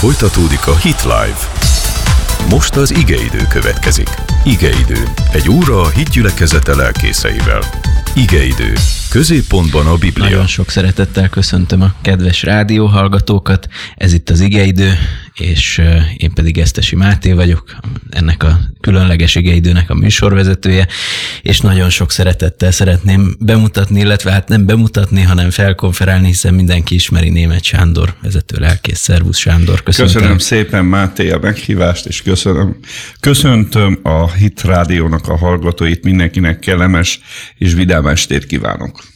Folytatódik a Hit Live. Most az igeidő következik. Igeidő. Egy óra a hitgyülekezete lelkészeivel. Igeidő. Középpontban a Biblia. Nagyon sok szeretettel köszöntöm a kedves rádióhallgatókat. Ez itt az Igeidő, és én pedig Esztesi Máté vagyok, ennek a különleges igeidőnek a műsorvezetője, és nagyon sok szeretettel szeretném bemutatni, illetve hát nem bemutatni, hanem felkonferálni, hiszen mindenki ismeri német Sándor, vezető lelkész. Szervusz Sándor, köszönöm. Köszönöm szépen Máté a meghívást, és köszönöm. Köszöntöm a Hit Rádiónak a hallgatóit, mindenkinek kellemes és vidám estét kívánok.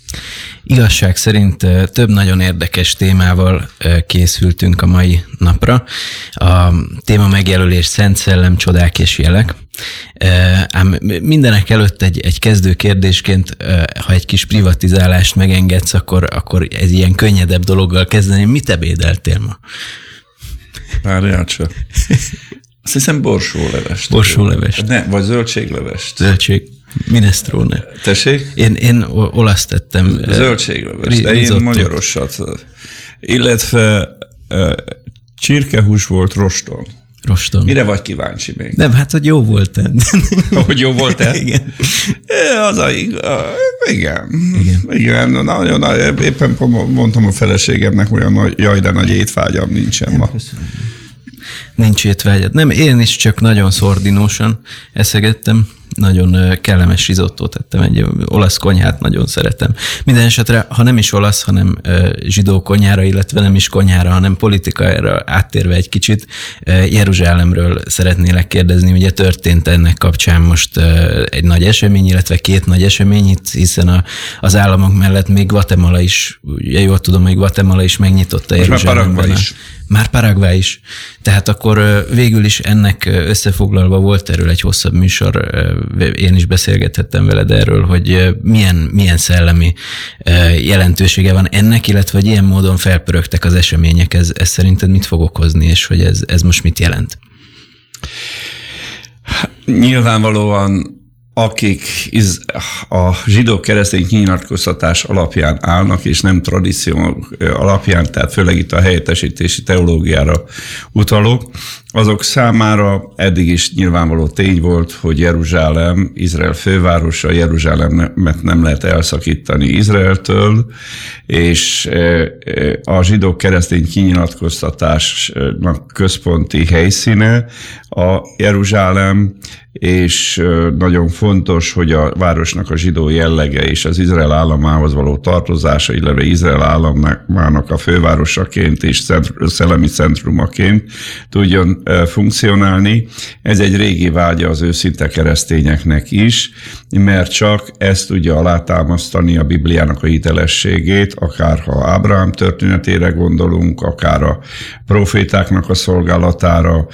Igazság szerint több nagyon érdekes témával készültünk a mai napra. A téma megjelölés Szent Szellem, csodák és jelek. Ám mindenek előtt egy, egy kezdő kérdésként, ha egy kis privatizálást megengedsz, akkor, akkor ez ilyen könnyedebb dologgal kezdeni. Mit ebédeltél ma? Várjál csak. Azt hiszem borsólevest. Borsólevest. Ne, vagy zöldséglevest. Zöldség. Minestrone. Tessék? Én, én olasz tettem. Zöldségleves, de én magyarosat. Illetve csirkehús volt roston. Roston. Mire vagy kíváncsi még? Nem, hát, hogy jó volt -e. hogy jó volt -e? Igen. Az a, igen. Igen. Igen. Nagyon, nagyon, éppen mondtam a feleségemnek, olyan nagy, jaj, de nagy étvágyam nincsen ma. Köszönöm. Nincs étvágyad. Nem, én is csak nagyon szordinósan eszegettem nagyon kellemes rizottót tettem, egy olasz konyhát nagyon szeretem. Minden esetre, ha nem is olasz, hanem zsidó konyhára, illetve nem is konyhára, hanem politikára áttérve egy kicsit, Jeruzsálemről szeretnélek kérdezni. Ugye történt ennek kapcsán most egy nagy esemény, illetve két nagy esemény hiszen a, az államok mellett még Guatemala is, ugye jól tudom, hogy Guatemala is megnyitotta Jeruzsálemben. is. Már Paraguay is. Tehát akkor végül is ennek összefoglalva volt erről egy hosszabb műsor, én is beszélgethettem veled erről, hogy milyen, milyen szellemi jelentősége van ennek, illetve hogy ilyen módon felpörögtek az események, ez, ez szerinted mit fog okozni, és hogy ez, ez most mit jelent? Nyilvánvalóan akik a zsidó keresztény kinyilatkoztatás alapján állnak, és nem tradíció alapján, tehát főleg itt a helyettesítési teológiára utalok, azok számára eddig is nyilvánvaló tény volt, hogy Jeruzsálem, Izrael fővárosa, Jeruzsálemet nem lehet elszakítani Izraeltől, és a zsidó keresztény kinyilatkoztatásnak központi helyszíne a Jeruzsálem, és nagyon fontos, hogy a városnak a zsidó jellege és az Izrael államához való tartozása, illetve Izrael államának a fővárosaként és szellemi centrumaként tudjon funkcionálni. Ez egy régi vágya az őszinte keresztényeknek is, mert csak ezt tudja alátámasztani a Bibliának a hitelességét, akár ha Ábrahám történetére gondolunk, akár a profétáknak a szolgálatára,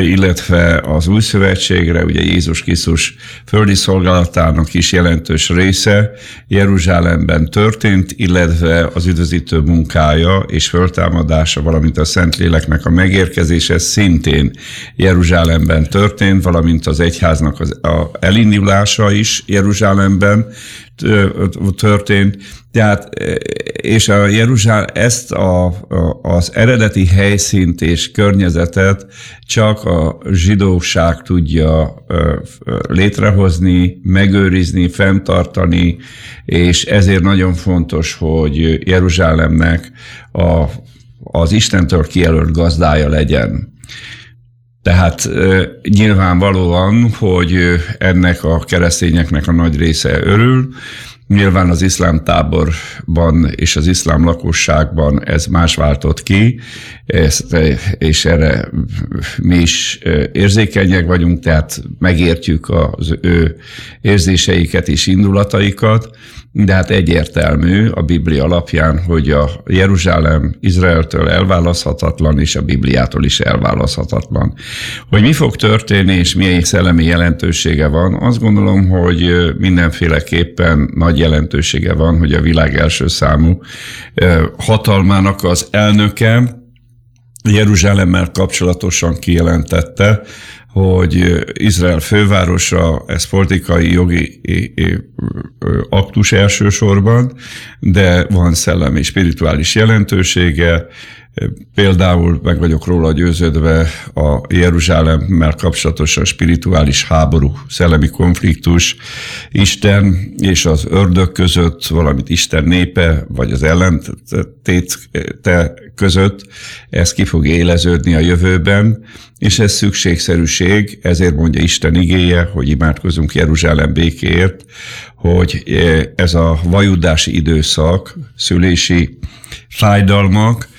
illetve az új szövetségre, ugye Jézus Krisztus földi szolgálatának is jelentős része Jeruzsálemben történt, illetve az üdvözítő munkája és föltámadása, valamint a Szentléleknek a megérkezése szintén Jeruzsálemben történt, valamint az egyháznak az elindulása is Jeruzsálemben történt, tehát, és a Jeruzsál ezt a, a, az eredeti helyszínt és környezetet csak a zsidóság tudja létrehozni, megőrizni, fenntartani, és ezért nagyon fontos, hogy Jeruzsálemnek a, az Istentől kijelölt gazdája legyen. Tehát nyilvánvalóan, hogy ennek a keresztényeknek a nagy része örül, Nyilván az iszlám táborban és az iszlám lakosságban ez más váltott ki, és erre mi is érzékenyek vagyunk, tehát megértjük az ő érzéseiket és indulataikat, de hát egyértelmű a Biblia alapján, hogy a Jeruzsálem Izraeltől elválaszthatatlan, és a Bibliától is elválaszthatatlan. Hogy mi fog történni, és milyen szellemi jelentősége van, azt gondolom, hogy mindenféleképpen nagy jelentősége van, hogy a világ első számú hatalmának az elnöke, Jeruzsálemmel kapcsolatosan kijelentette, hogy Izrael fővárosa, ez politikai, jogi aktus elsősorban, de van szellemi spirituális jelentősége, Például meg vagyok róla győződve a Jeruzsálemmel kapcsolatosan spirituális háború, szellemi konfliktus, Isten és az ördög között, valamit Isten népe, vagy az ellentéte között, ez ki fog éleződni a jövőben, és ez szükségszerűség, ezért mondja Isten igéje, hogy imádkozunk Jeruzsálem békéért, hogy ez a vajudási időszak, szülési fájdalmak,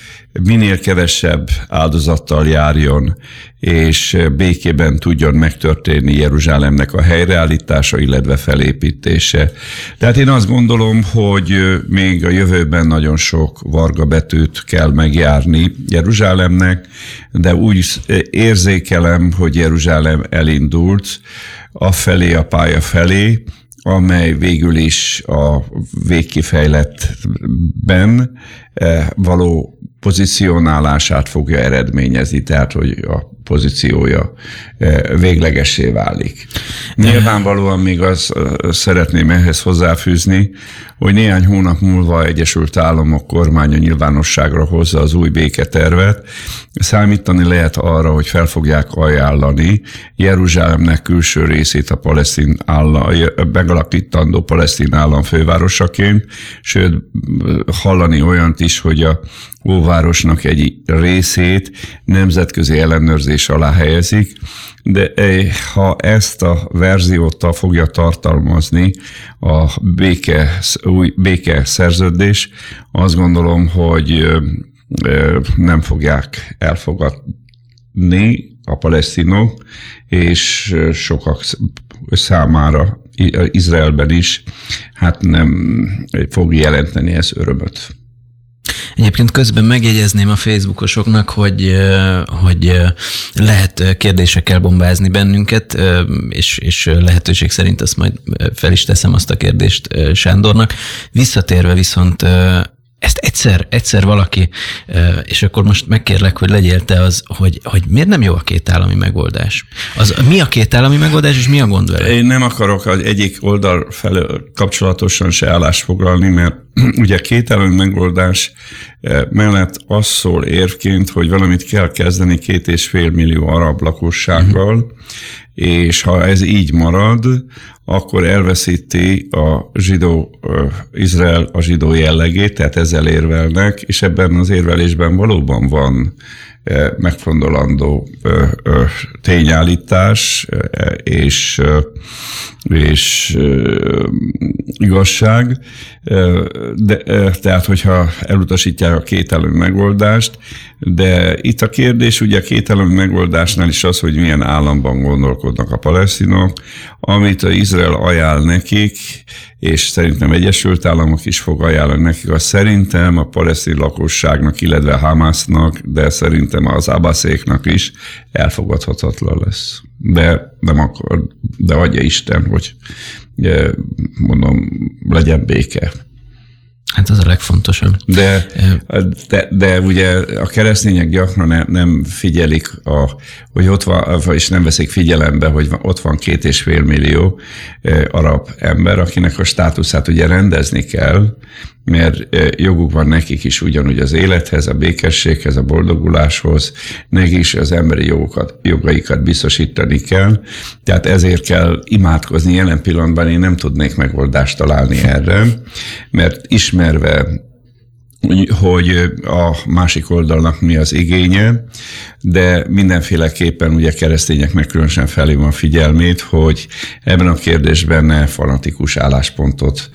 minél kevesebb áldozattal járjon, és békében tudjon megtörténni Jeruzsálemnek a helyreállítása, illetve felépítése. Tehát én azt gondolom, hogy még a jövőben nagyon sok varga betűt kell megjárni Jeruzsálemnek, de úgy érzékelem, hogy Jeruzsálem elindult a felé, a pálya felé, amely végül is a végkifejlettben eh, való pozícionálását fogja eredményezni, tehát hogy a pozíciója eh, véglegessé válik. Nyilvánvalóan még az eh, szeretném ehhez hozzáfűzni, hogy néhány hónap múlva Egyesült Államok kormánya nyilvánosságra hozza az új béketervet. Számítani lehet arra, hogy fel fogják ajánlani Jeruzsálemnek külső részét a palesztin állam, megalakítandó palesztin állam fővárosaként, sőt hallani olyant is, hogy a óvárosnak egy részét nemzetközi ellenőrzés alá helyezik, de eh, ha ezt a verziót fogja tartalmazni a béke, új béke szerződés, azt gondolom, hogy nem fogják elfogadni a palesztinok, és sokak számára Izraelben is hát nem fog jelenteni ez örömöt. Egyébként közben megjegyezném a Facebookosoknak, hogy, hogy lehet kérdésekkel bombázni bennünket, és, és lehetőség szerint azt majd fel is teszem azt a kérdést Sándornak. Visszatérve viszont ezt egyszer, egyszer valaki, és akkor most megkérlek, hogy legyél te az, hogy, hogy miért nem jó a két állami megoldás? Az, mi a két állami megoldás, és mi a gond vele? Én nem akarok az egyik oldal felől kapcsolatosan se állást foglalni, mert ugye két állami megoldás mellett az szól érvként, hogy valamit kell kezdeni két és fél millió arab lakossággal, uh-huh és ha ez így marad, akkor elveszíti a zsidó, Izrael a zsidó jellegét, tehát ezzel érvelnek, és ebben az érvelésben valóban van megfondolandó tényállítás és, és igazság, de, tehát hogyha elutasítják a kételemi megoldást, de itt a kérdés ugye a kételemi megoldásnál is az, hogy milyen államban gondolkodnak a palesztinok, amit a Izrael ajánl nekik, és szerintem Egyesült Államok is fog ajánlani nekik, az szerintem a palesztin lakosságnak, illetve Hamásznak, de szerintem az Abbaszéknak is elfogadhatatlan lesz. De nem akar, de adja Isten, hogy mondom, legyen béke. Hát az a legfontosabb. De, de, de ugye a keresztények gyakran ne, nem figyelik, a, hogy ott van, és nem veszik figyelembe, hogy ott van két és fél millió arab ember, akinek a státuszát ugye rendezni kell, mert joguk van nekik is ugyanúgy az élethez, a békességhez, a boldoguláshoz, nekik is az emberi jogokat, jogaikat biztosítani kell. Tehát ezért kell imádkozni. Jelen pillanatban én nem tudnék megoldást találni erre, mert ismerve hogy a másik oldalnak mi az igénye, de mindenféleképpen ugye keresztények meg különösen felé van figyelmét, hogy ebben a kérdésben ne fanatikus álláspontot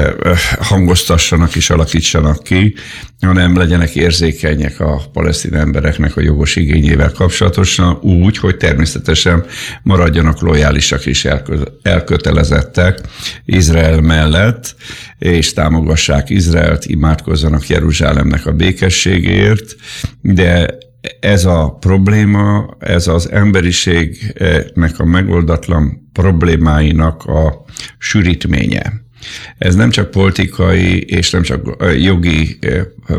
hangoztassanak és alakítsanak ki, hanem legyenek érzékenyek a palesztin embereknek a jogos igényével kapcsolatosan, úgy, hogy természetesen maradjanak lojálisak és elkötelezettek Izrael mellett, és támogassák Izraelt, imádkozzanak Jeruzsálemnek a békességért, de ez a probléma, ez az emberiségnek a megoldatlan problémáinak a sűrítménye. Ez nem csak politikai és nem csak jogi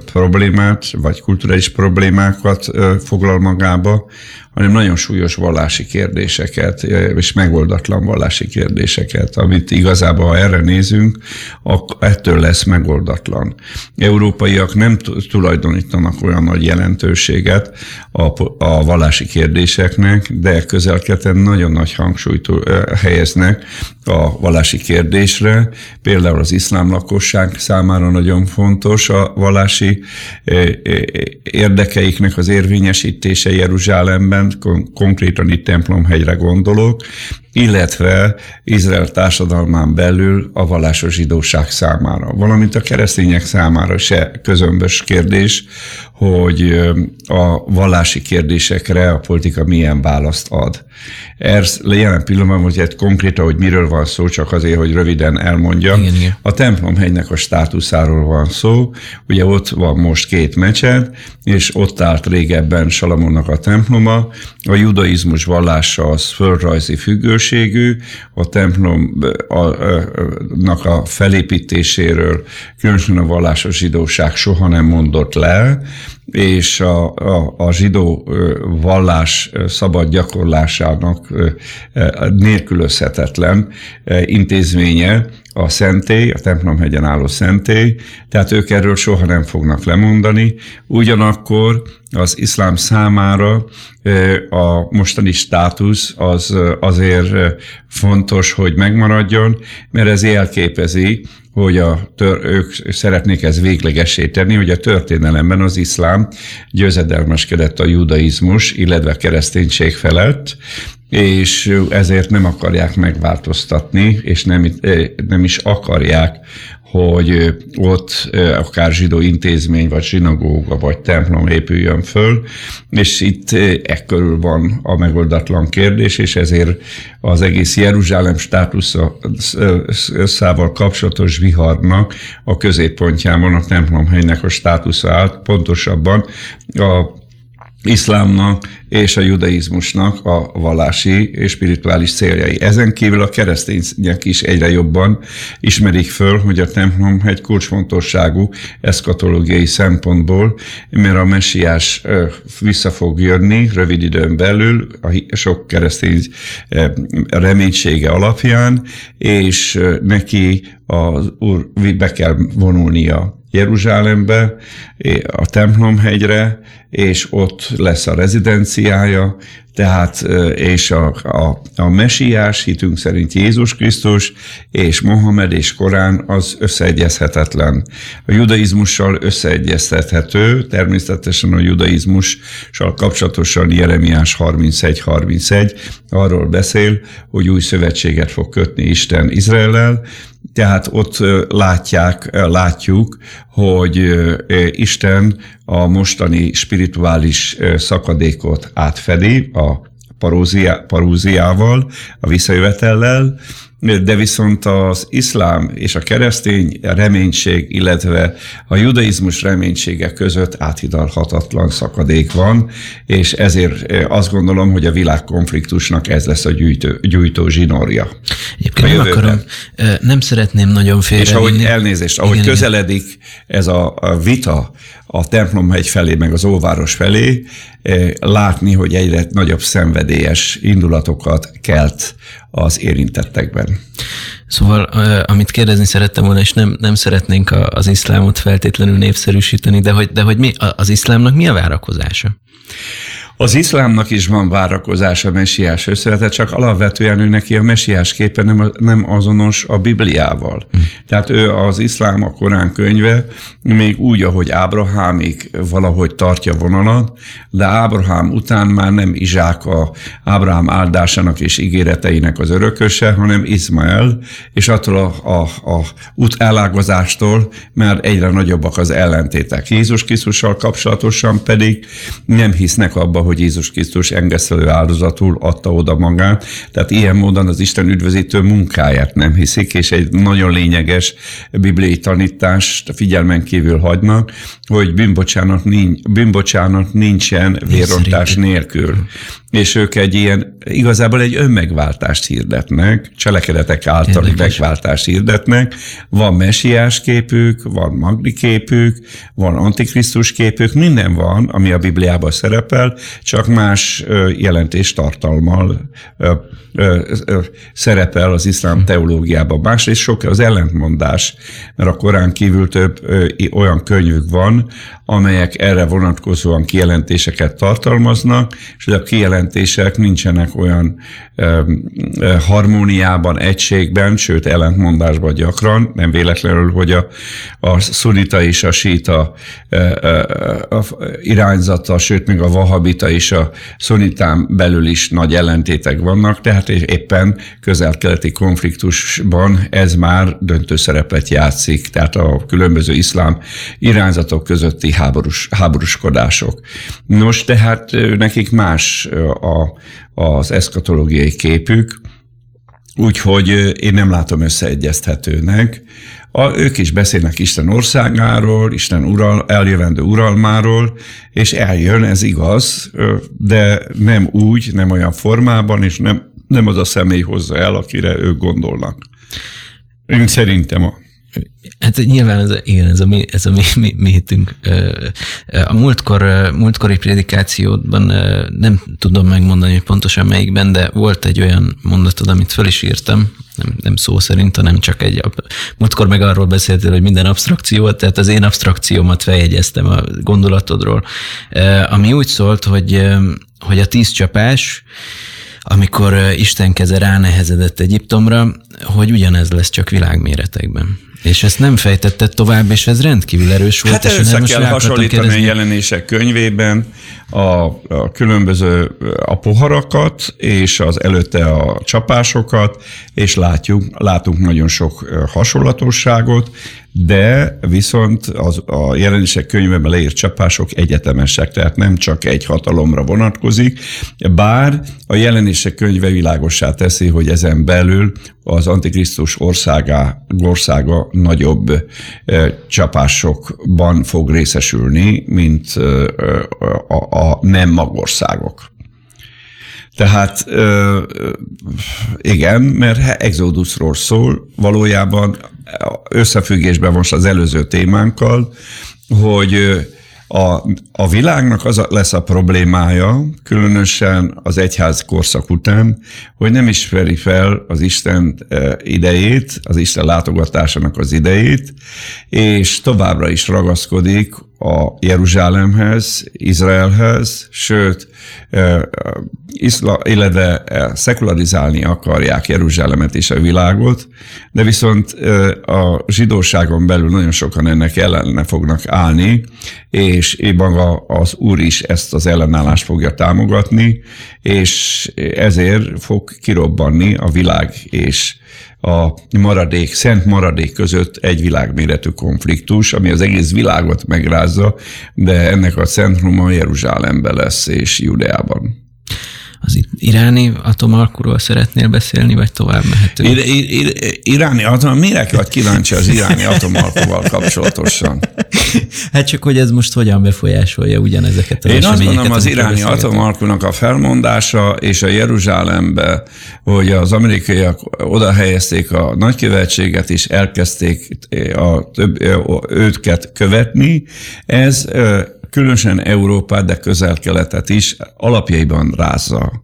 problémát, vagy kulturális problémákat foglal magába, hanem nagyon súlyos vallási kérdéseket, és megoldatlan vallási kérdéseket, amit igazából, ha erre nézünk, ettől lesz megoldatlan. Európaiak nem tulajdonítanak olyan nagy jelentőséget a, a vallási kérdéseknek, de közelketen nagyon nagy hangsúlyt helyeznek a vallási kérdésre. Például az iszlám lakosság számára nagyon fontos a vallási érdekeiknek az érvényesítése Jeruzsálemben, kon- konkrétan itt templomhegyre gondolok, illetve Izrael társadalmán belül a vallásos zsidóság számára, valamint a keresztények számára se közömbös kérdés, hogy a vallási kérdésekre a politika milyen választ ad. Ez jelen pillanatban, hogy egy konkrétan, hogy miről van szó, csak azért, hogy röviden elmondjam. Igen, igen. A templomhegynek a státuszáról van szó. Ugye ott van most két mecset, és ott állt régebben Salamonnak a temploma. A judaizmus vallása az földrajzi függőségű, a templomnak a felépítéséről, különösen a vallásos zsidóság soha nem mondott le, és a, a, a zsidó vallás szabad gyakorlásának nélkülözhetetlen intézménye a szentély, a templomhegyen álló szentély, tehát ők erről soha nem fognak lemondani. Ugyanakkor az iszlám számára a mostani státusz az azért fontos, hogy megmaradjon, mert ez jelképezi, hogy a tör, ők szeretnék ez véglegessé tenni, hogy a történelemben az iszlám győzedelmeskedett a judaizmus, illetve a kereszténység felett, és ezért nem akarják megváltoztatni, és nem, nem is akarják hogy ott akár zsidó intézmény, vagy zsinagóga, vagy templom épüljön föl, és itt e körül van a megoldatlan kérdés, és ezért az egész Jeruzsálem státuszával kapcsolatos viharnak a középpontjában a templomhelynek a státusza. Állt, pontosabban a iszlámnak és a judaizmusnak a vallási és spirituális céljai. Ezen kívül a keresztények is egyre jobban ismerik föl, hogy a templom egy kulcsfontosságú eszkatológiai szempontból, mert a messiás vissza fog jönni rövid időn belül, a sok keresztény reménysége alapján, és neki az úr be kell vonulnia Jeruzsálembe, a templomhegyre, és ott lesz a rezidenciája, tehát, és a, a, a mesiás hitünk szerint Jézus Krisztus, és Mohamed és Korán az összeegyezhetetlen. A judaizmussal összeegyeztethető, természetesen a judaizmussal kapcsolatosan Jeremiás 31-31 arról beszél, hogy új szövetséget fog kötni Isten Izraellel, tehát ott látják, látjuk, hogy Isten a mostani spirituális szakadékot átfedi a paróziával, a visszajövetellel, de viszont az iszlám és a keresztény reménység, illetve a judaizmus reménysége között áthidalhatatlan szakadék van, és ezért azt gondolom, hogy a világkonfliktusnak ez lesz a gyűjtő, gyújtó zsinórja. Egyébként nem akarom, nem szeretném nagyon félre. És ahogy elnézést, ahogy igen, közeledik igen. ez a vita a templomhegy felé, meg az óváros felé, látni, hogy egyre nagyobb szenvedélyes indulatokat kelt az érintettekben. Szóval, amit kérdezni szerettem volna, és nem, nem szeretnénk az iszlámot feltétlenül népszerűsíteni, de hogy, de hogy mi, az iszlámnak mi a várakozása? Az iszlámnak is van várakozás a messiás összevetet, csak alapvetően ő neki a messiás képe nem, nem azonos a Bibliával. Hm. Tehát ő az iszlám, a Korán könyve, még úgy, ahogy Ábrahámig valahogy tartja vonalat, de Ábrahám után már nem Izsák a Ábrahám áldásának és ígéreteinek az örököse, hanem Izmael, és attól a, a, a út elágazástól már egyre nagyobbak az ellentétek. Jézus Krisztussal kapcsolatosan pedig nem hisznek abba, hogy Jézus Krisztus engesztelő áldozatul adta oda magát. Tehát ilyen módon az Isten üdvözítő munkáját nem hiszik, és egy nagyon lényeges bibliai tanítást figyelmen kívül hagynak, hogy bűnbocsánat, nincs, bűnbocsánat nincsen vérontás nélkül. És ők egy ilyen, igazából egy önmegváltást hirdetnek, cselekedetek általi Érdekes. megváltást hirdetnek. Van mesiás képük, van magdi képük, van antikrisztus képük, minden van, ami a Bibliában szerepel, csak más jelentés tartalmal szerepel az iszlám teológiában. Másrészt sok az ellentmondás, mert a Korán kívül több olyan könyvük van, amelyek erre vonatkozóan kijelentéseket tartalmaznak, és a kijelentések nincsenek olyan harmóniában, egységben, sőt ellentmondásban gyakran, nem véletlenül, hogy a, a szunita és a síta a irányzata, sőt még a vahabita és a szunitán belül is nagy ellentétek vannak, tehát éppen közel-keleti konfliktusban ez már döntő szerepet játszik, tehát a különböző iszlám irányzatok közötti háborús, háborúskodások. Nos, tehát nekik más a, az eszkatológiai képük, úgyhogy én nem látom összeegyezthetőnek. A, ők is beszélnek Isten országáról, Isten ural, eljövendő uralmáról, és eljön, ez igaz, de nem úgy, nem olyan formában, és nem, nem az a személy hozza el, akire ők gondolnak. Én szerintem a Hát nyilván ez, igen, ez a mi, ez a mi, mi, mi hitünk. A múltkor, múltkori prédikációban nem tudom megmondani, hogy pontosan melyikben, de volt egy olyan mondatod, amit föl is írtam, nem, nem szó szerint, hanem csak egy, múltkor meg arról beszéltél, hogy minden abstrakció, tehát az én abstrakciómat feljegyeztem a gondolatodról, ami úgy szólt, hogy, hogy a tíz csapás, amikor Isten keze ránehezedett Egyiptomra, hogy ugyanez lesz csak világméretekben. És ezt nem fejtetted tovább, és ez rendkívül erős volt. Hát és össze kell hasonlítani a jelenések könyvében a, a különböző a poharakat, és az előtte a csapásokat, és látjuk, látunk nagyon sok hasonlatosságot, de viszont az, a jelenések könyvében leírt csapások egyetemesek, tehát nem csak egy hatalomra vonatkozik, bár a jelenések könyve világossá teszi, hogy ezen belül az Antikrisztus országá, országa nagyobb csapásokban fog részesülni, mint a, a nem magországok. Tehát igen, mert Exodusról szól, valójában összefüggésben most az előző témánkkal, hogy a, a világnak az a, lesz a problémája, különösen az egyház korszak után, hogy nem ismeri fel az Isten idejét, az Isten látogatásának az idejét, és továbbra is ragaszkodik a Jeruzsálemhez, Izraelhez, sőt, illetve szekularizálni akarják Jeruzsálemet és a világot, de viszont a zsidóságon belül nagyon sokan ennek ellene fognak állni, és maga az Úr is ezt az ellenállást fogja támogatni, és ezért fog kirobbanni a világ és a maradék, szent maradék között egy világméretű konfliktus, ami az egész világot megrázza, de ennek a centruma Jeruzsálemben lesz és Judeában az iráni atomalkuról szeretnél beszélni, vagy tovább mehetünk? Ir, ir, ir, iráni atom, mire vagy kíváncsi az iráni atomalkuval kapcsolatosan? Hát csak, hogy ez most hogyan befolyásolja ugyanezeket a Én azt gondolom, az iráni atomalkunak a felmondása és a Jeruzsálembe, hogy az amerikaiak oda helyezték a nagykövetséget, és elkezdték a több, őket követni, ez különösen Európát, de közel-keletet is alapjaiban rázza.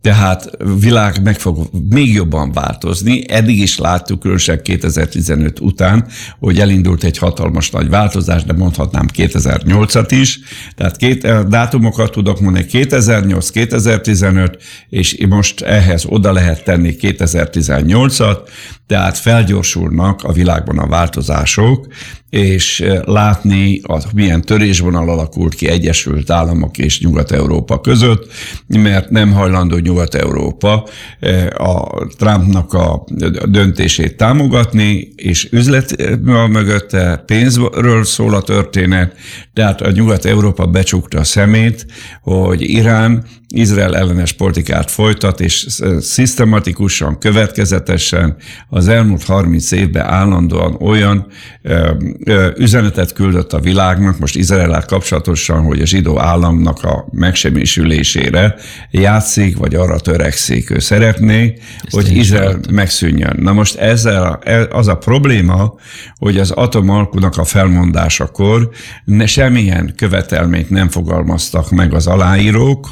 Tehát világ meg fog még jobban változni. Eddig is láttuk, különösen 2015 után, hogy elindult egy hatalmas nagy változás, de mondhatnám 2008-at is. Tehát két eh, dátumokat tudok mondani, 2008, 2015, és most ehhez oda lehet tenni 2018-at, tehát felgyorsulnak a világban a változások, és eh, látni, az, milyen törésvonal alakult ki Egyesült Államok és Nyugat-Európa között, mert nem hajlandó Nyugat-Európa eh, a Trumpnak a döntését támogatni, és üzlet eh, mögötte pénzről szól a történet, tehát a Nyugat-Európa becsukta a szemét, hogy Irán Izrael ellenes politikát folytat, és szisztematikusan, következetesen az elmúlt 30 évben állandóan olyan ö, ö, üzenetet küldött a világnak, most Izrael kapcsolatosan, hogy a zsidó államnak a megsemmisülésére játszik, vagy arra törekszik. Ő szeretné, Ezt hogy Izrael megszűnjön. Na most ezzel e, az a probléma, hogy az atomalkunak a felmondásakor ne, semmilyen követelményt nem fogalmaztak meg az aláírók,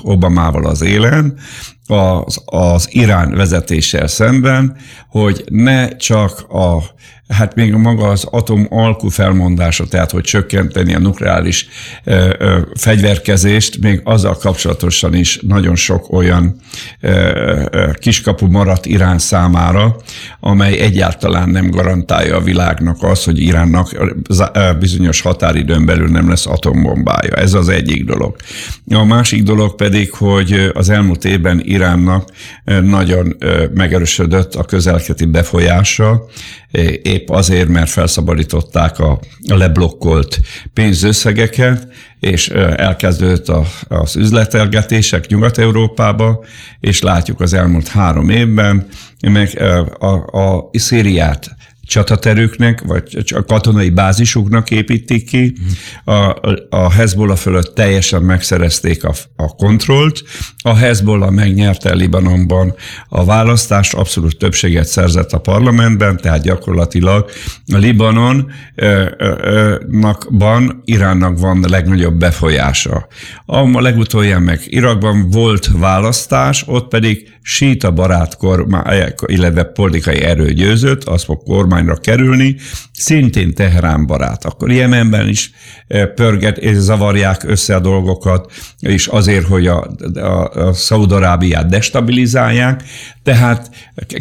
Obamával az élen, az, az Irán vezetéssel szemben, hogy ne csak a hát még maga az atom alkú felmondása, tehát hogy csökkenteni a nukleáris ö, ö, fegyverkezést, még azzal kapcsolatosan is nagyon sok olyan ö, kiskapu maradt Irán számára, amely egyáltalán nem garantálja a világnak az, hogy Iránnak bizonyos határidőn belül nem lesz atombombája. Ez az egyik dolog. A másik dolog pedig, hogy az elmúlt évben Iránnak nagyon megerősödött a közelketi befolyása, épp azért, mert felszabadították a leblokkolt pénzösszegeket, és elkezdődött az üzletelgetések Nyugat-Európába, és látjuk az elmúlt három évben, meg a, a, a Szíriát csataterőknek, vagy a katonai bázisuknak építik ki. A, a Hezbollah fölött teljesen megszerezték a, a kontrollt. A Hezbollah megnyerte Libanonban a választást, abszolút többséget szerzett a parlamentben, tehát gyakorlatilag a Libanonnak Iránnak van a legnagyobb befolyása. A legutoljább meg Irakban volt választás, ott pedig síta barát kormány, illetve politikai erő győzött, az fog kormányra kerülni, szintén Teherán barát. Akkor Jemenben is eh, pörget és zavarják össze a dolgokat, és azért, hogy a, a, a Szaudarábiát destabilizálják. Tehát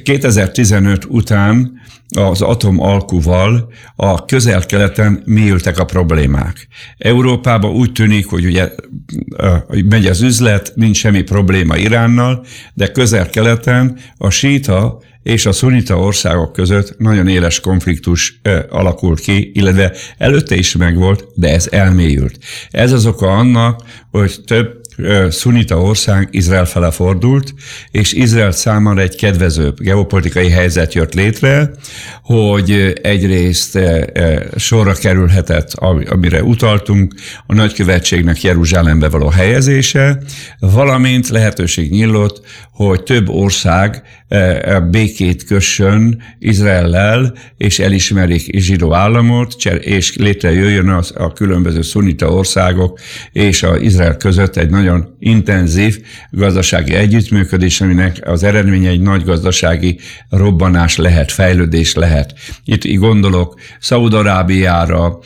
2015 után az atom alkuval a közel-keleten mélyültek a problémák. Európában úgy tűnik, hogy ugye megy az üzlet, nincs semmi probléma Iránnal, de közel-keleten a síta és a szunita országok között nagyon éles konfliktus alakult ki, illetve előtte is megvolt, de ez elmélyült. Ez az oka annak, hogy több szunita ország Izrael fele fordult, és Izrael számára egy kedvezőbb geopolitikai helyzet jött létre, hogy egyrészt sorra kerülhetett, amire utaltunk, a nagykövetségnek Jeruzsálembe való helyezése, valamint lehetőség nyílt, hogy több ország békét kössön Izraellel, és elismerik zsidó államot, és létrejöjjön a különböző szunita országok és az Izrael között egy nagyon intenzív gazdasági együttműködés, aminek az eredménye egy nagy gazdasági robbanás lehet, fejlődés lehet. Itt gondolok Szaudarábiára,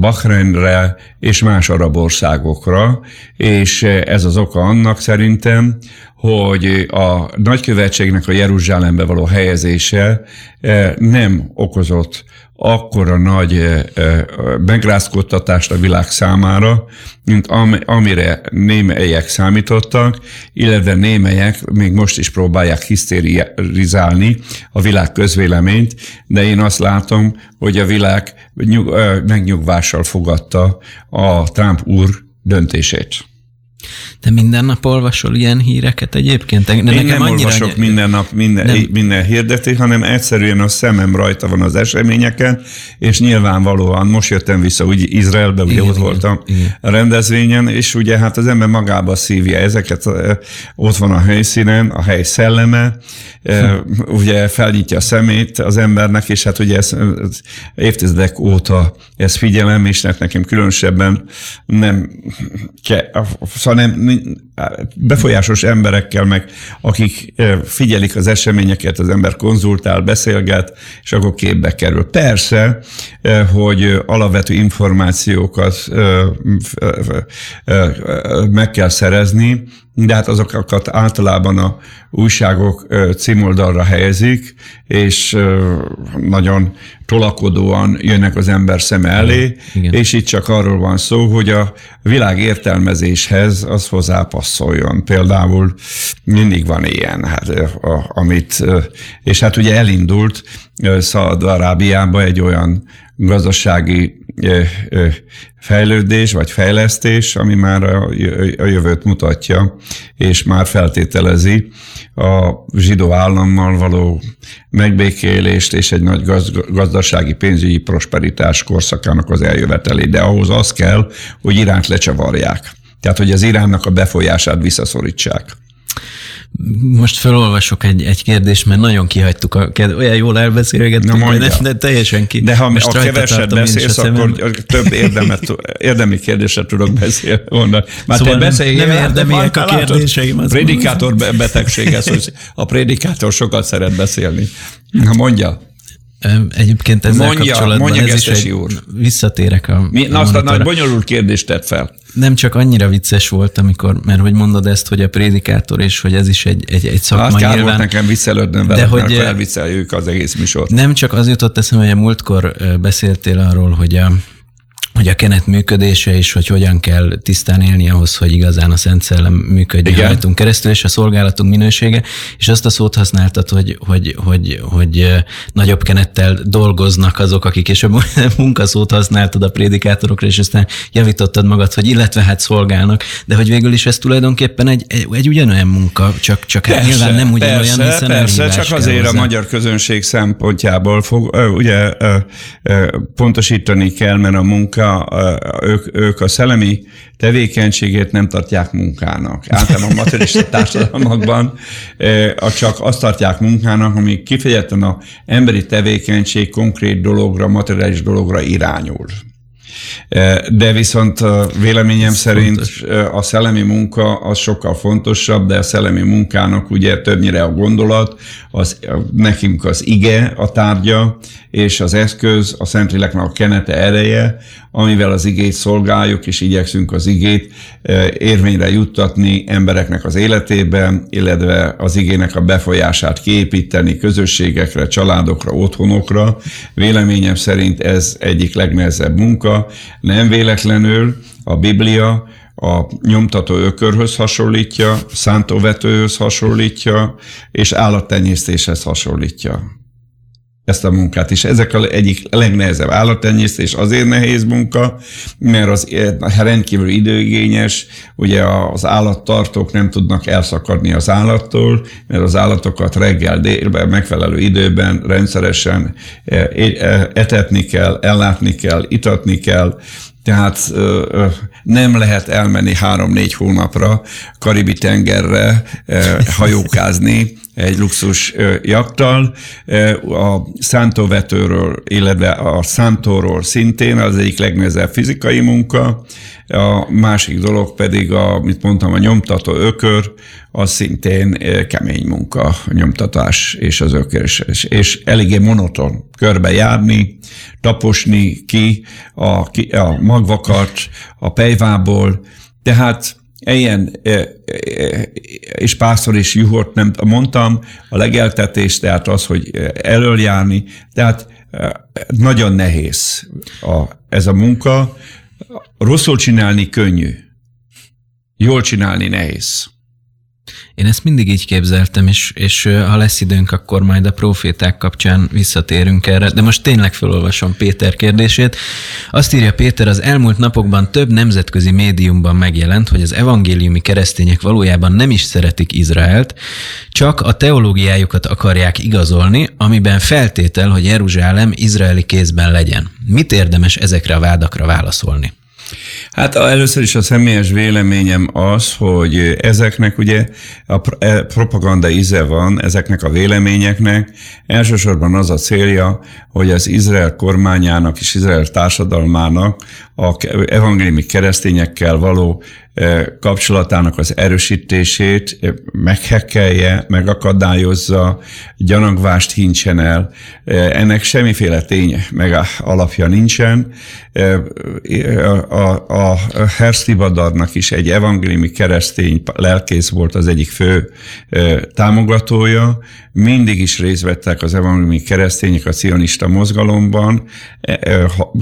Bahreinre és más arab országokra, és ez az oka annak szerintem, hogy a nagykövetségnek a Jeruzsálembe való helyezése eh, nem okozott akkora nagy eh, eh, megrázkodtatást a világ számára, mint amire némelyek számítottak, illetve némelyek még most is próbálják hisztérizálni a világ közvéleményt, de én azt látom, hogy a világ megnyugvással fogadta a Trump úr döntését. Te minden nap olvasol ilyen híreket egyébként? De Én nekem nem olvasok any... minden nap minden, nem. minden hirdetést, hanem egyszerűen a szemem rajta van az eseményeken, és nyilvánvalóan most jöttem vissza úgy Izraelbe, ugye igen, ott igen, voltam igen. a rendezvényen, és ugye hát az ember magába szívja ezeket, ott van a helyszínen, a hely szelleme, hm. ugye felnyitja a szemét az embernek, és hát ugye ez, ez évtizedek óta ezt figyelem, és hát nekem különösebben nem ke, szóval nem, befolyásos emberekkel, meg akik figyelik az eseményeket, az ember konzultál, beszélget, és akkor képbe kerül. Persze, hogy alapvető információkat meg kell szerezni, de hát azokat általában a újságok címoldalra helyezik, és nagyon tolakodóan jönnek az ember szem elé, Igen. és itt csak arról van szó, hogy a világ értelmezéshez az hozzápasszoljon. Például mindig van ilyen, hát, amit, és hát ugye elindult Szaad-Arábiába egy olyan gazdasági fejlődés vagy fejlesztés, ami már a jövőt mutatja, és már feltételezi a zsidó állammal való megbékélést és egy nagy gazdasági pénzügyi prosperitás korszakának az eljövetelét. De ahhoz az kell, hogy Iránt lecsavarják. Tehát, hogy az Iránnak a befolyását visszaszorítsák. Most felolvasok egy, egy kérdést, mert nagyon kihagytuk a. Olyan jól elbeszélgettünk, de, de teljesen ki. De ha Most a keveset beszélsz, akkor több érdemet, érdemi kérdésre tudok beszélni. Mondani. Már szóval te beszélj, nem, nem érdemiek a kérdéseim. Az prédikátor betegség ez, hogy a prédikátor sokat szeret beszélni. Na mondja. Egyébként ezzel mondja, kapcsolatban mondja ez is egy, úr. visszatérek a Mi, Na azt a nagy bonyolult kérdést tett fel. Nem csak annyira vicces volt, amikor, mert hogy mondod ezt, hogy a prédikátor, és hogy ez is egy, egy, egy szakma Azt nyilván. volt nekem viccelődnöm vele, de hogy, mert elvicceljük az egész műsort. Nem csak az jutott eszembe, hogy a múltkor beszéltél arról, hogy a, hogy a kenet működése és hogy hogyan kell tisztán élni ahhoz, hogy igazán a Szent Szellem működjön Igen. rajtunk keresztül, és a szolgálatunk minősége, és azt a szót használtad, hogy, hogy, hogy, hogy nagyobb kenettel dolgoznak azok, akik, és a munkaszót használtad a prédikátorokra, és aztán javítottad magad, hogy illetve hát szolgálnak, de hogy végül is ez tulajdonképpen egy, egy, egy ugyanolyan munka, csak, csak hát persze, nyilván nem ugyanolyan, persze, hiszen persze, csak azért hozzá. a magyar közönség szempontjából fog, ugye pontosítani kell, mert a munka ők, ők a szellemi tevékenységét nem tartják munkának. Általában a materialista társadalmakban csak azt tartják munkának, ami kifejezetten a emberi tevékenység konkrét dologra, materiális dologra irányul. De viszont véleményem Ez szerint fontos. a szellemi munka az sokkal fontosabb, de a szellemi munkának ugye többnyire a gondolat, az, nekünk az ige a tárgya, és az eszköz, a Szentléleknek a kenete ereje, amivel az igét szolgáljuk, és igyekszünk az igét érvényre juttatni embereknek az életében, illetve az igének a befolyását kiépíteni közösségekre, családokra, otthonokra. Véleményem szerint ez egyik legnehezebb munka. Nem véletlenül a Biblia a nyomtató ökörhöz hasonlítja, szántóvetőhöz hasonlítja, és állattenyésztéshez hasonlítja ezt a munkát is. Ezek a egyik legnehezebb állattenyésztés azért nehéz munka, mert az rendkívül időigényes, ugye az állattartók nem tudnak elszakadni az állattól, mert az állatokat reggel, délben, megfelelő időben rendszeresen e, e, etetni kell, ellátni kell, itatni kell, tehát nem lehet elmenni három-négy hónapra Karibi tengerre hajókázni egy luxus jaktal. A szántóvetőről, illetve a szántóról szintén az egyik legnehezebb fizikai munka, a másik dolog pedig, a, amit mondtam, a nyomtató ökör, az szintén kemény munka, a nyomtatás és az ökör, és, és eléggé monoton körbe járni, taposni ki a, ki a magvakat a pejvából, tehát ilyen, és párszor is juhort nem mondtam, a legeltetés, tehát az, hogy elöljárni, tehát nagyon nehéz a, ez a munka. Rosszul csinálni könnyű, jól csinálni nehéz. Én ezt mindig így képzeltem, és, és ha lesz időnk, akkor majd a proféták kapcsán visszatérünk erre. De most tényleg felolvasom Péter kérdését. Azt írja Péter, az elmúlt napokban több nemzetközi médiumban megjelent, hogy az evangéliumi keresztények valójában nem is szeretik Izraelt, csak a teológiájukat akarják igazolni, amiben feltétel, hogy Jeruzsálem izraeli kézben legyen. Mit érdemes ezekre a vádakra válaszolni? Hát először is a személyes véleményem az, hogy ezeknek ugye a e, propaganda íze van, ezeknek a véleményeknek. Elsősorban az a célja, hogy az Izrael kormányának és Izrael társadalmának a evangéliumi keresztényekkel való kapcsolatának az erősítését meghekkelje, megakadályozza, gyanagvást hincsen el. Ennek semmiféle tény meg alapja nincsen. A, a Herszti Badarnak is egy evangéliumi keresztény lelkész volt az egyik fő támogatója. Mindig is részt vettek az evangéliumi keresztények a cionista mozgalomban,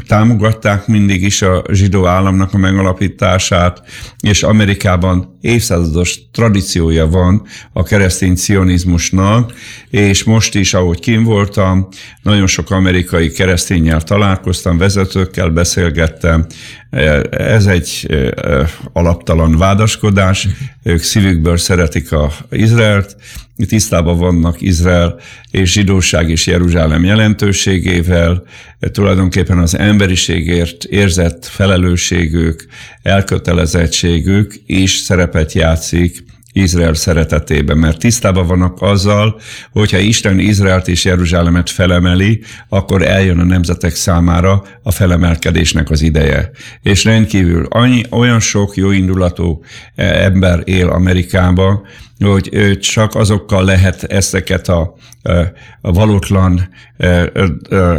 támogatták mindig is a zsidó államnak a megalapítását, és Amerikában évszázados tradíciója van a keresztény cionizmusnak, és most is, ahogy kim voltam, nagyon sok amerikai keresztényel találkoztam, vezetőkkel beszélgettem. Ez egy alaptalan vádaskodás, ők szívükből szeretik a Izraelt, tisztában vannak Izrael és zsidóság és Jeruzsálem jelentőségével, tulajdonképpen az emberiségért érzett felelősségük, elkötelezettségük is szerepet játszik Izrael szeretetében, mert tisztában vannak azzal, hogyha Isten Izraelt és Jeruzsálemet felemeli, akkor eljön a nemzetek számára a felemelkedésnek az ideje. És rendkívül annyi, olyan sok jóindulatú ember él Amerikában, hogy csak azokkal lehet ezeket a, a valótlan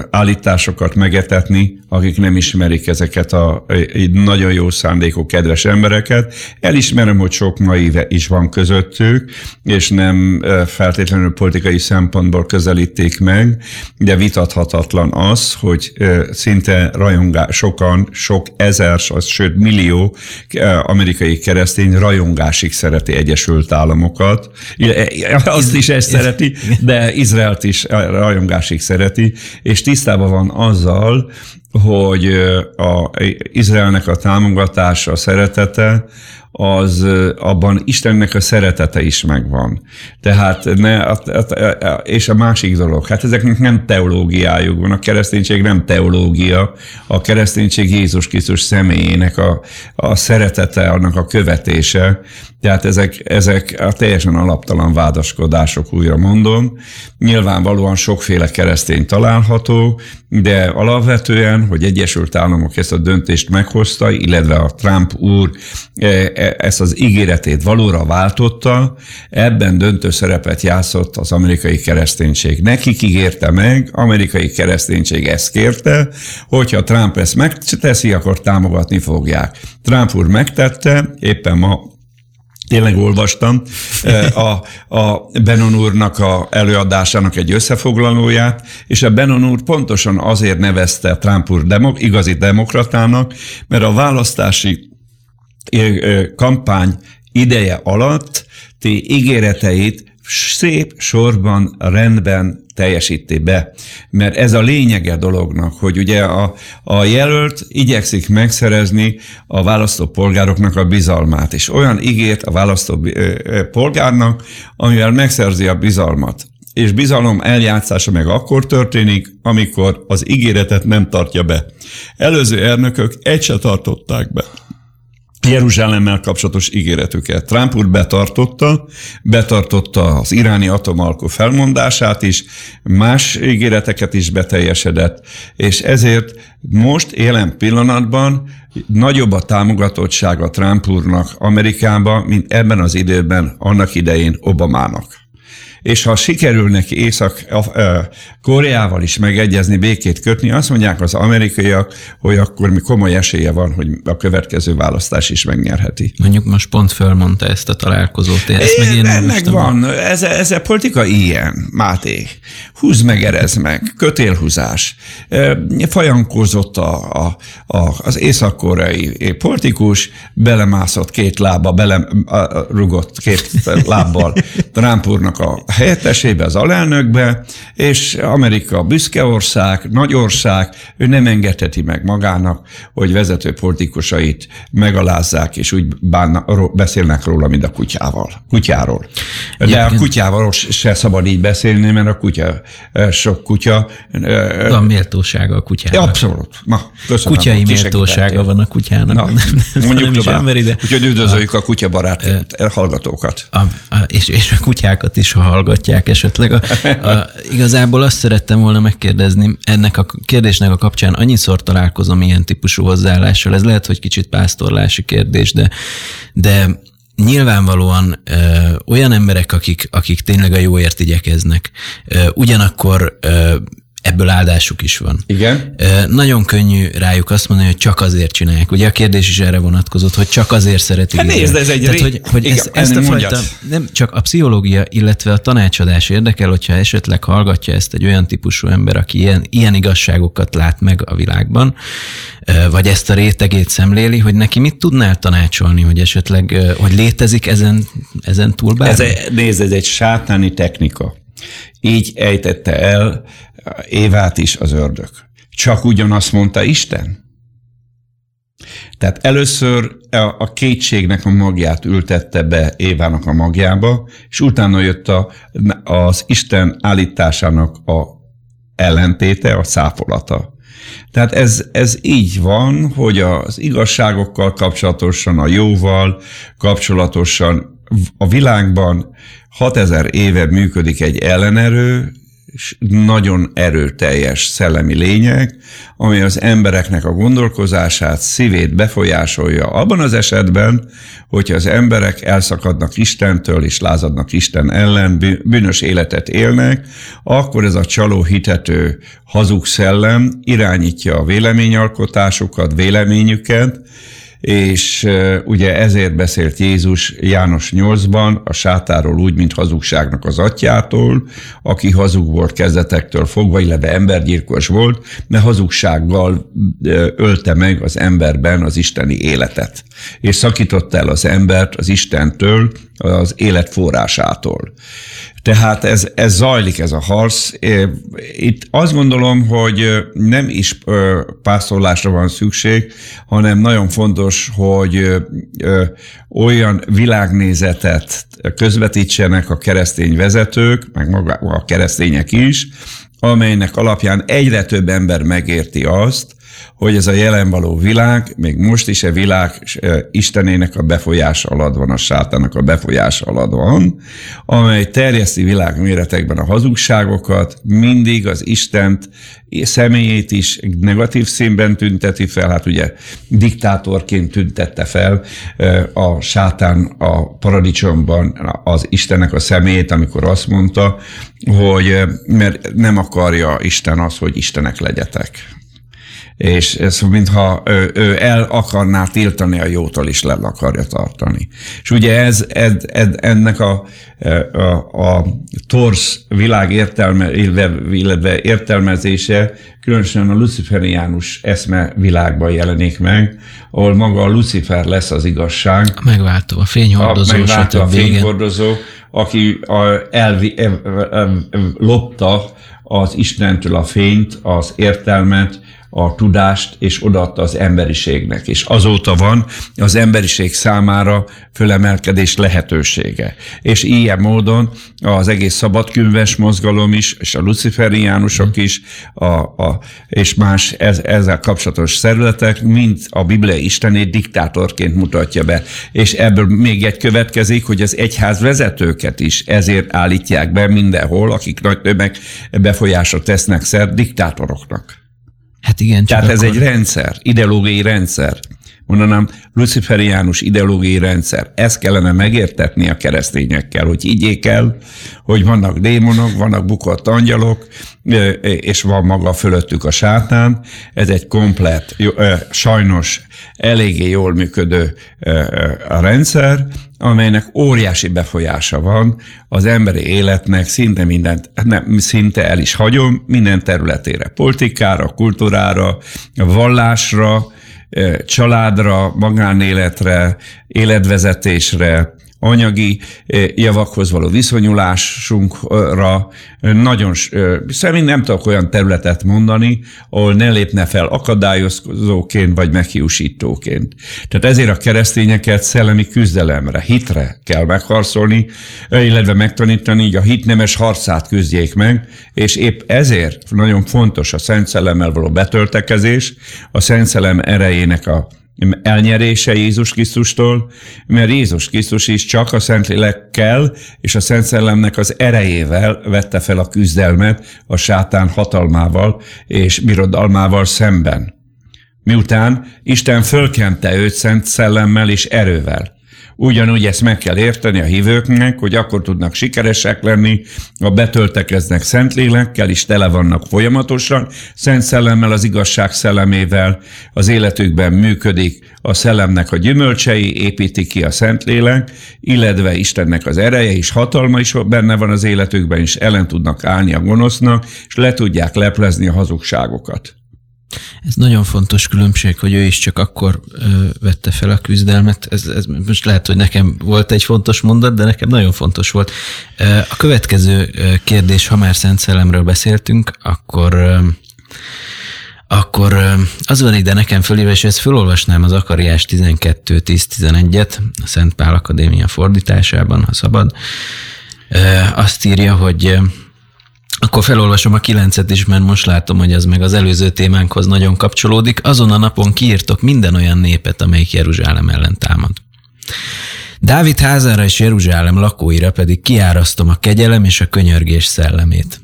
állításokat megetetni, akik nem ismerik ezeket a nagyon jó szándékú, kedves embereket. Elismerem, hogy sok naíve is van közöttük, és nem feltétlenül politikai szempontból közelíték meg, de vitathatatlan az, hogy szinte rajongás, sokan, sok ezer, sőt millió amerikai keresztény rajongásig szereti Egyesült Államokat. Azt is ezt szereti, de Izraelt is rajongásig szereti, és tisztában van azzal, hogy a Izraelnek a támogatása, a szeretete, az abban Istennek a szeretete is megvan. Tehát ne, és a másik dolog, hát ezeknek nem teológiájuk van, a kereszténység nem teológia, a kereszténység Jézus Krisztus személyének a, a szeretete, annak a követése, tehát ezek, ezek a teljesen alaptalan vádaskodások, újra mondom. Nyilvánvalóan sokféle keresztény található, de alapvetően, hogy Egyesült Államok ezt a döntést meghozta, illetve a Trump úr e, e, ezt az ígéretét valóra váltotta, ebben döntő szerepet játszott az amerikai kereszténység. Nekik ígérte meg, amerikai kereszténység ezt kérte, hogyha Trump ezt megteszi, akkor támogatni fogják. Trump úr megtette, éppen ma tényleg olvastam a, a Benon úrnak a előadásának egy összefoglalóját, és a Benon úr pontosan azért nevezte Trump úr demok, igazi demokratának, mert a választási kampány ideje alatt ti ígéreteit szép sorban, rendben teljesíti be. Mert ez a lényege dolognak, hogy ugye a, a jelölt igyekszik megszerezni a választópolgároknak a bizalmát, és olyan ígért a választópolgárnak, amivel megszerzi a bizalmat és bizalom eljátszása meg akkor történik, amikor az ígéretet nem tartja be. Előző elnökök egy se tartották be. Jeruzsálemmel kapcsolatos ígéretüket. Trump úr betartotta, betartotta az iráni atomalkó felmondását is, más ígéreteket is beteljesedett, és ezért most jelen pillanatban nagyobb a támogatottsága Trump úrnak Amerikában, mint ebben az időben annak idején Obamának és ha sikerül neki Észak-Koreával is megegyezni, békét kötni, azt mondják az amerikaiak, hogy akkor mi komoly esélye van, hogy a következő választás is megnyerheti. Mondjuk most pont fölmondta ezt a találkozót. Ezt meg én ennek van, ez, ez a politika ilyen, Máté. Húz meg, erez meg, kötélhúzás. Fajankozott a, a, a, az észak-koreai politikus, belemászott két lába, belerugott két lábbal Trump úrnak a helyettesébe, az alelnökbe, és Amerika büszke ország, nagy ország, ő nem engedheti meg magának, hogy vezető politikusait megalázzák, és úgy bánna, beszélnek róla, mint a kutyával, kutyáról. De Egyébként... a kutyával se szabad így beszélni, mert a kutya, sok kutya... Van méltósága a kutyának. Abszolút. Na, köszönöm. Kutyai méltósága van a kutyának. Na, nem, mondjuk nem tovább. Emberi, de... Úgyhogy üdvözöljük a, a kutyabarát a, hallgatókat. A, a, és, és a kutyákat is, ha hallgatják esetleg. A, a, igazából azt szerettem volna megkérdezni, ennek a kérdésnek a kapcsán annyiszor találkozom ilyen típusú hozzáállással, ez lehet, hogy kicsit pásztorlási kérdés, de, de nyilvánvalóan ö, olyan emberek, akik, akik tényleg a jóért igyekeznek, ö, ugyanakkor ö, ebből áldásuk is van. Igen. Nagyon könnyű rájuk azt mondani, hogy csak azért csinálják. Ugye a kérdés is erre vonatkozott, hogy csak azért szeretik. Hát nézd, ez egy Tehát, hogy, hogy Igen, ezt, ezt a fajta, nem csak a pszichológia, illetve a tanácsadás érdekel, hogyha esetleg hallgatja ezt egy olyan típusú ember, aki ilyen, ilyen igazságokat lát meg a világban, vagy ezt a rétegét szemléli, hogy neki mit tudnál tanácsolni, hogy esetleg, hogy létezik ezen, ezen túl bármi? Ez, nézd, ez egy sátáni technika. Így ejtette el Évát is az ördög. Csak ugyanazt mondta Isten. Tehát először a- kétségnek a magját ültette be Évának a magjába, és utána jött a, az Isten állításának a ellentéte, a száfolata. Tehát ez, ez így van, hogy az igazságokkal kapcsolatosan, a jóval kapcsolatosan a világban 6000 éve működik egy ellenerő, nagyon erőteljes szellemi lényeg, ami az embereknek a gondolkozását, szívét befolyásolja abban az esetben, hogyha az emberek elszakadnak Istentől és lázadnak Isten ellen, bű- bűnös életet élnek, akkor ez a csaló hitető hazug szellem irányítja a véleményalkotásukat, véleményüket, és ugye ezért beszélt Jézus János 8-ban a sátáról úgy, mint hazugságnak az atyától, aki hazug volt kezdetektől fogva, illetve embergyilkos volt, mert hazugsággal ölte meg az emberben az isteni életet, és szakította el az embert az Istentől, az élet forrásától. Tehát ez, ez zajlik, ez a harc. Itt azt gondolom, hogy nem is pásztorlásra van szükség, hanem nagyon fontos, hogy olyan világnézetet közvetítsenek a keresztény vezetők, meg maga a keresztények is, amelynek alapján egyre több ember megérti azt, hogy ez a jelen való világ, még most is a világ eh, Istenének a befolyása alatt van, a sátának a befolyása alatt van, amely terjeszti világméretekben a hazugságokat, mindig az Istent személyét is negatív színben tünteti fel, hát ugye diktátorként tüntette fel eh, a sátán a paradicsomban az Istennek a személyét, amikor azt mondta, hogy mert nem akarja Isten az, hogy Istenek legyetek és ez mintha ő, ő el akarná tiltani a jótól, is le akarja tartani. És ugye ez, ez, ez ennek a, a, a torsz világ értelme, illetve értelmezése különösen a luciferiánus eszme világban jelenik meg, ahol maga a Lucifer lesz az igazság. A megváltó, a fényhordozó, a megváltó, a fényhordozó, aki a, elvi, el, el, el, lopta az Istentől a fényt, az értelmet, a tudást, és odaadta az emberiségnek. És azóta van az emberiség számára fölemelkedés lehetősége. És ilyen módon az egész szabadkünves mozgalom is, és a luciferiánusok is, a, a, és más ez, ezzel kapcsolatos szervezetek, mind a Biblia Istenét diktátorként mutatja be. És ebből még egy következik, hogy az egyház vezetőket is ezért állítják be mindenhol, akik nagy tömeg befolyásra tesznek szert diktátoroknak. Hát igen, Tehát ez akkor... egy rendszer, ideológiai rendszer. Mondanám, luciferiánus ideológiai rendszer. Ezt kellene megértetni a keresztényekkel, hogy higgyék el, hogy vannak démonok, vannak bukott angyalok, és van maga fölöttük a sátán. Ez egy komplet, sajnos eléggé jól működő a rendszer, amelynek óriási befolyása van az emberi életnek szinte mindent, nem, szinte el is hagyom, minden területére, politikára, kultúrára, vallásra, családra, magánéletre, életvezetésre, anyagi javakhoz való viszonyulásunkra nagyon, szerintem nem tudok olyan területet mondani, ahol ne lépne fel akadályozóként vagy meghiúsítóként. Tehát ezért a keresztényeket szellemi küzdelemre, hitre kell megharcolni, illetve megtanítani, így a hit nemes harcát küzdjék meg, és épp ezért nagyon fontos a Szent Szellemmel való betöltekezés, a Szent Szellem erejének a elnyerése Jézus Krisztustól, mert Jézus Krisztus is csak a Szentlélekkel és a Szent Szellemnek az erejével vette fel a küzdelmet a sátán hatalmával és birodalmával szemben. Miután Isten fölkente őt Szent Szellemmel és erővel. Ugyanúgy ezt meg kell érteni a hívőknek, hogy akkor tudnak sikeresek lenni, a betöltekeznek Szentlélekkel, és tele vannak folyamatosan, Szent Szellemmel, az igazság szellemével, az életükben működik a szellemnek a gyümölcsei, építi ki a Szentlélek, illetve Istennek az ereje és hatalma is benne van az életükben, és ellen tudnak állni a gonosznak, és le tudják leplezni a hazugságokat. Ez nagyon fontos különbség, hogy ő is csak akkor ö, vette fel a küzdelmet. Ez, ez most lehet, hogy nekem volt egy fontos mondat, de nekem nagyon fontos volt. A következő kérdés, ha már Szent Szellemről beszéltünk, akkor akkor az van ide nekem fölírva, és ezt felolvasnám az Akariás 12.10.11-et, a Szent Pál Akadémia fordításában, ha szabad. Azt írja, hogy akkor felolvasom a kilencet is, mert most látom, hogy ez meg az előző témánkhoz nagyon kapcsolódik. Azon a napon kiírtok minden olyan népet, amelyik Jeruzsálem ellen támad. Dávid házára és Jeruzsálem lakóira pedig kiárasztom a kegyelem és a könyörgés szellemét.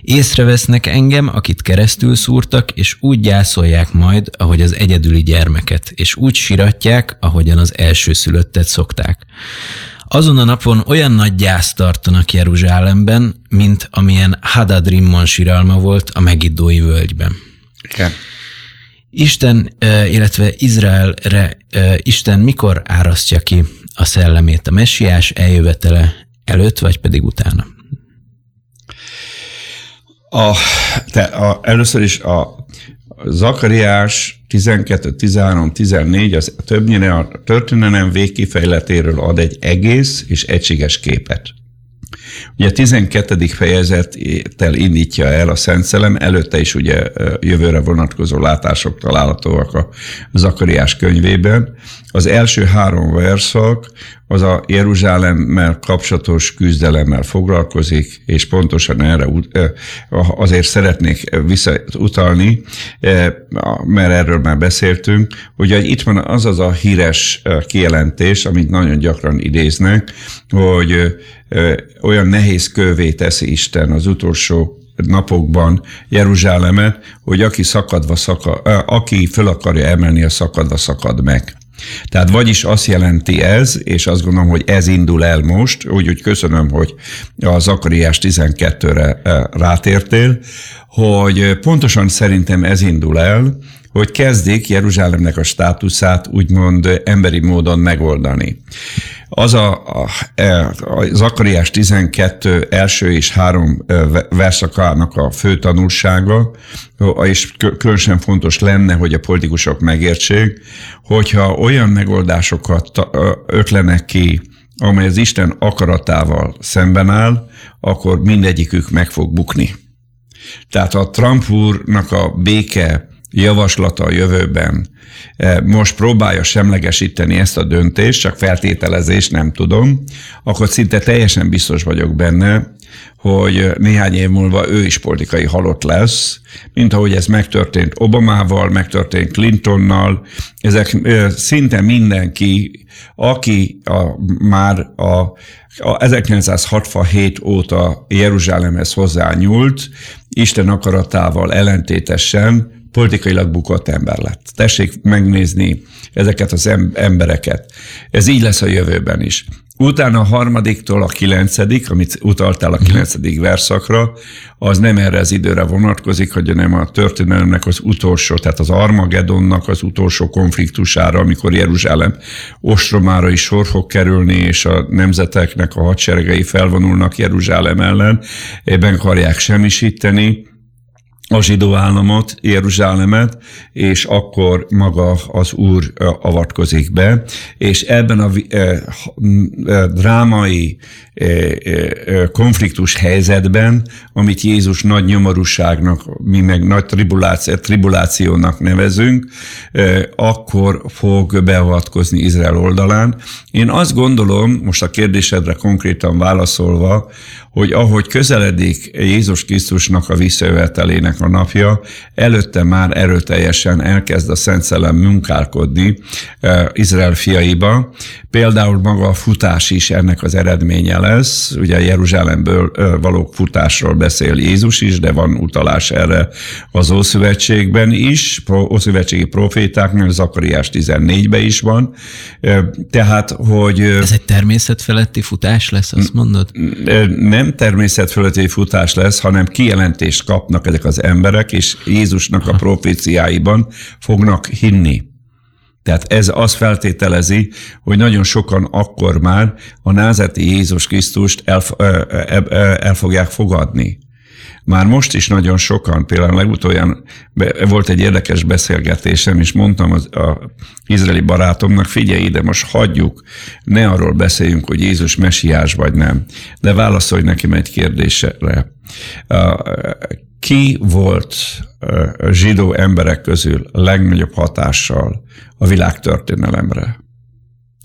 Észrevesznek engem, akit keresztül szúrtak, és úgy gyászolják majd, ahogy az egyedüli gyermeket, és úgy siratják, ahogyan az elsőszülöttet szokták. Azon a napon olyan nagy gyászt tartanak Jeruzsálemben, mint amilyen Hadadrimmon siralma volt a Megiddói völgyben. Igen. Isten, illetve Izraelre Isten mikor árasztja ki a szellemét a messiás eljövetele előtt, vagy pedig utána? A, te, a, először is a Zakariás 12, 13, 14 az többnyire a történelem végkifejletéről ad egy egész és egységes képet. Ugye a 12. fejezettel indítja el a Szent Szellem, előtte is ugye jövőre vonatkozó látások találhatóak a Zakariás könyvében. Az első három verszak az a Jeruzsálemmel kapcsolatos küzdelemmel foglalkozik, és pontosan erre azért szeretnék visszautalni, mert erről már beszéltünk, hogy itt van az az a híres kijelentés, amit nagyon gyakran idéznek, hogy olyan nehéz kövé teszi Isten az utolsó napokban Jeruzsálemet, hogy aki szakadva szakad, aki föl akarja emelni, a szakadva szakad meg. Tehát vagyis azt jelenti ez, és azt gondolom, hogy ez indul el most, úgyhogy köszönöm, hogy a Zakariás 12-re rátértél, hogy pontosan szerintem ez indul el, hogy kezdik Jeruzsálemnek a státuszát úgymond emberi módon megoldani. Az a, a, e, a Zakariás 12 első és három e, verszakának a fő tanulsága, és különösen fontos lenne, hogy a politikusok megértsék, hogyha olyan megoldásokat ötlenek ki, amely az Isten akaratával szemben áll, akkor mindegyikük meg fog bukni. Tehát a Trump úrnak a béke javaslata a jövőben. E, most próbálja semlegesíteni ezt a döntést, csak feltételezés, nem tudom, akkor szinte teljesen biztos vagyok benne, hogy néhány év múlva ő is politikai halott lesz, mint ahogy ez megtörtént Obamával, megtörtént Clintonnal, ezek szinte mindenki, aki a, már a, a 1967 óta Jeruzsálemhez hozzányúlt, Isten akaratával ellentétesen politikailag bukott ember lett. Tessék megnézni ezeket az embereket. Ez így lesz a jövőben is. Utána a harmadiktól a kilencedik, amit utaltál a mhm. kilencedik verszakra, az nem erre az időre vonatkozik, hogy nem a történelemnek az utolsó, tehát az Armagedonnak az utolsó konfliktusára, amikor Jeruzsálem ostromára is sor fog kerülni, és a nemzeteknek a hadseregei felvonulnak Jeruzsálem ellen, ebben akarják semmisíteni a zsidó államot, Jeruzsálemet, és akkor maga az Úr avatkozik be, és ebben a drámai konfliktus helyzetben, amit Jézus nagy nyomorúságnak, mi meg nagy tribuláció, tribulációnak nevezünk, akkor fog beavatkozni Izrael oldalán. Én azt gondolom, most a kérdésedre konkrétan válaszolva, hogy ahogy közeledik Jézus Krisztusnak a visszajövetelének a napja, előtte már erőteljesen elkezd a Szent Szellem munkálkodni Izrael fiaiba. Például maga a futás is ennek az eredménye lesz. Ugye Jeruzsálemből való futásról beszél Jézus is, de van utalás erre az Ószövetségben is, Ószövetségi profétáknál, Zakariás 14-ben is van. Tehát, hogy... Ez egy természetfeletti futás lesz, azt mondod? Nem természetfeletti futás lesz, hanem kijelentést kapnak ezek az emberek, és Jézusnak a proféciáiban fognak hinni. Tehát ez azt feltételezi, hogy nagyon sokan akkor már a názeti Jézus Krisztust el, el fogják fogadni. Már most is nagyon sokan, például legutoljan volt egy érdekes beszélgetésem, és mondtam az a izraeli barátomnak, figyelj ide, most hagyjuk, ne arról beszéljünk, hogy Jézus mesiás vagy nem, de válaszolj nekem egy kérdésre. Ki volt a zsidó emberek közül legnagyobb hatással a világtörténelemre?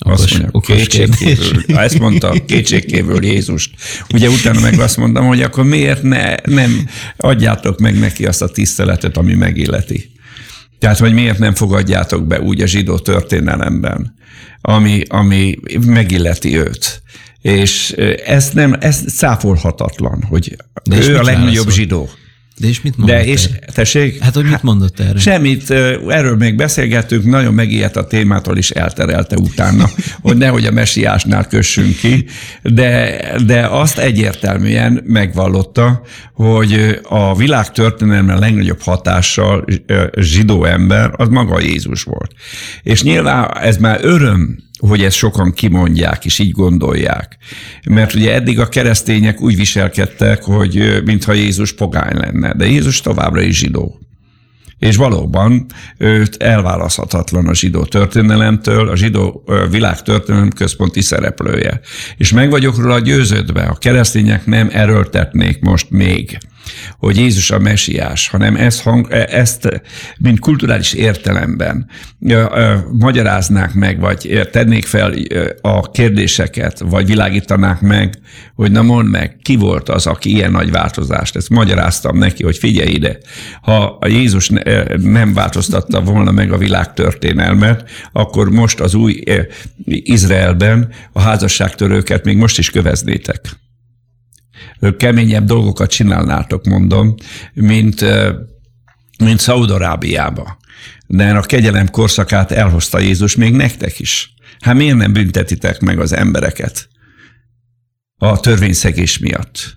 Okos, azt mondja, okos kétségkívül. Ezt mondta, kétségkívül Jézust. Ugye utána meg azt mondtam, hogy akkor miért ne, nem adjátok meg neki azt a tiszteletet, ami megilleti. Tehát, hogy miért nem fogadjátok be úgy a zsidó történelemben, ami, ami megilleti őt. És ez nem, ez száfolhatatlan, hogy De ő a legnagyobb válaszol? zsidó. De és mit mondott De és, erre? tessék? Hát, hogy mit mondott erre? Semmit, erről még beszélgettünk, nagyon megijedt a témától, is elterelte utána, hogy nehogy a mesiásnál kössünk ki, de, de azt egyértelműen megvallotta, hogy a világ történelemben legnagyobb hatással zsidó ember, az maga Jézus volt. És nyilván ez már öröm hogy ezt sokan kimondják, és így gondolják. Mert ugye eddig a keresztények úgy viselkedtek, hogy mintha Jézus pogány lenne, de Jézus továbbra is zsidó. És valóban őt elválaszthatatlan a zsidó történelemtől, a zsidó világ történelem központi szereplője. És meg vagyok róla győződve, a keresztények nem erőltetnék most még hogy Jézus a mesiás, hanem ezt, hang, e, ezt mint kulturális értelemben magyaráznák meg, vagy tennék fel a kérdéseket, vagy világítanák meg, hogy na mondd meg, ki volt az, aki ilyen nagy változást. Ezt magyaráztam neki, hogy figyelj ide, ha a Jézus nem változtatta volna meg a világ történelmet, akkor most az új Izraelben a házasságtörőket még most is köveznétek keményebb dolgokat csinálnátok, mondom, mint, mint Szaudarábiába. De a kegyelem korszakát elhozta Jézus még nektek is. Hát miért nem büntetitek meg az embereket a törvényszegés miatt?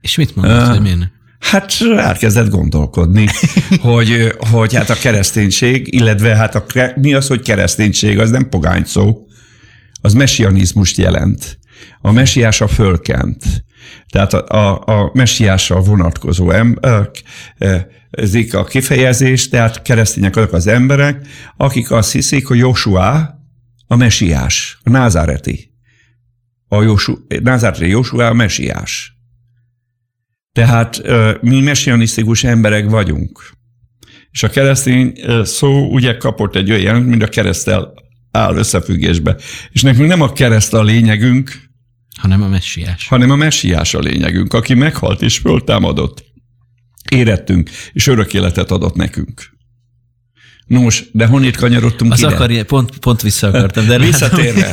És mit mondod, uh, hogy miért Hát elkezdett gondolkodni, hogy, hogy hát a kereszténység, illetve hát a, mi az, hogy kereszténység, az nem pogány szó, az messianizmust jelent. A messiás a fölkent. Tehát a, a, a messiásra vonatkozó emberek, ezik a kifejezés, tehát keresztények azok az emberek, akik azt hiszik, hogy Joshua a messiás, a názáreti. A Josu, názáreti Joshua a messiás. Tehát mi messianisztikus emberek vagyunk. És a keresztény szó ugye kapott egy olyan, mint a keresztel áll összefüggésbe. És nekünk nem a kereszt a lényegünk, hanem a messiás. Hanem a messiás a lényegünk, aki meghalt és föltámadott. Érettünk, és örök életet adott nekünk. Nos, de honnét kanyarodtunk Az akar, pont, pont vissza akartam. De visszatérve,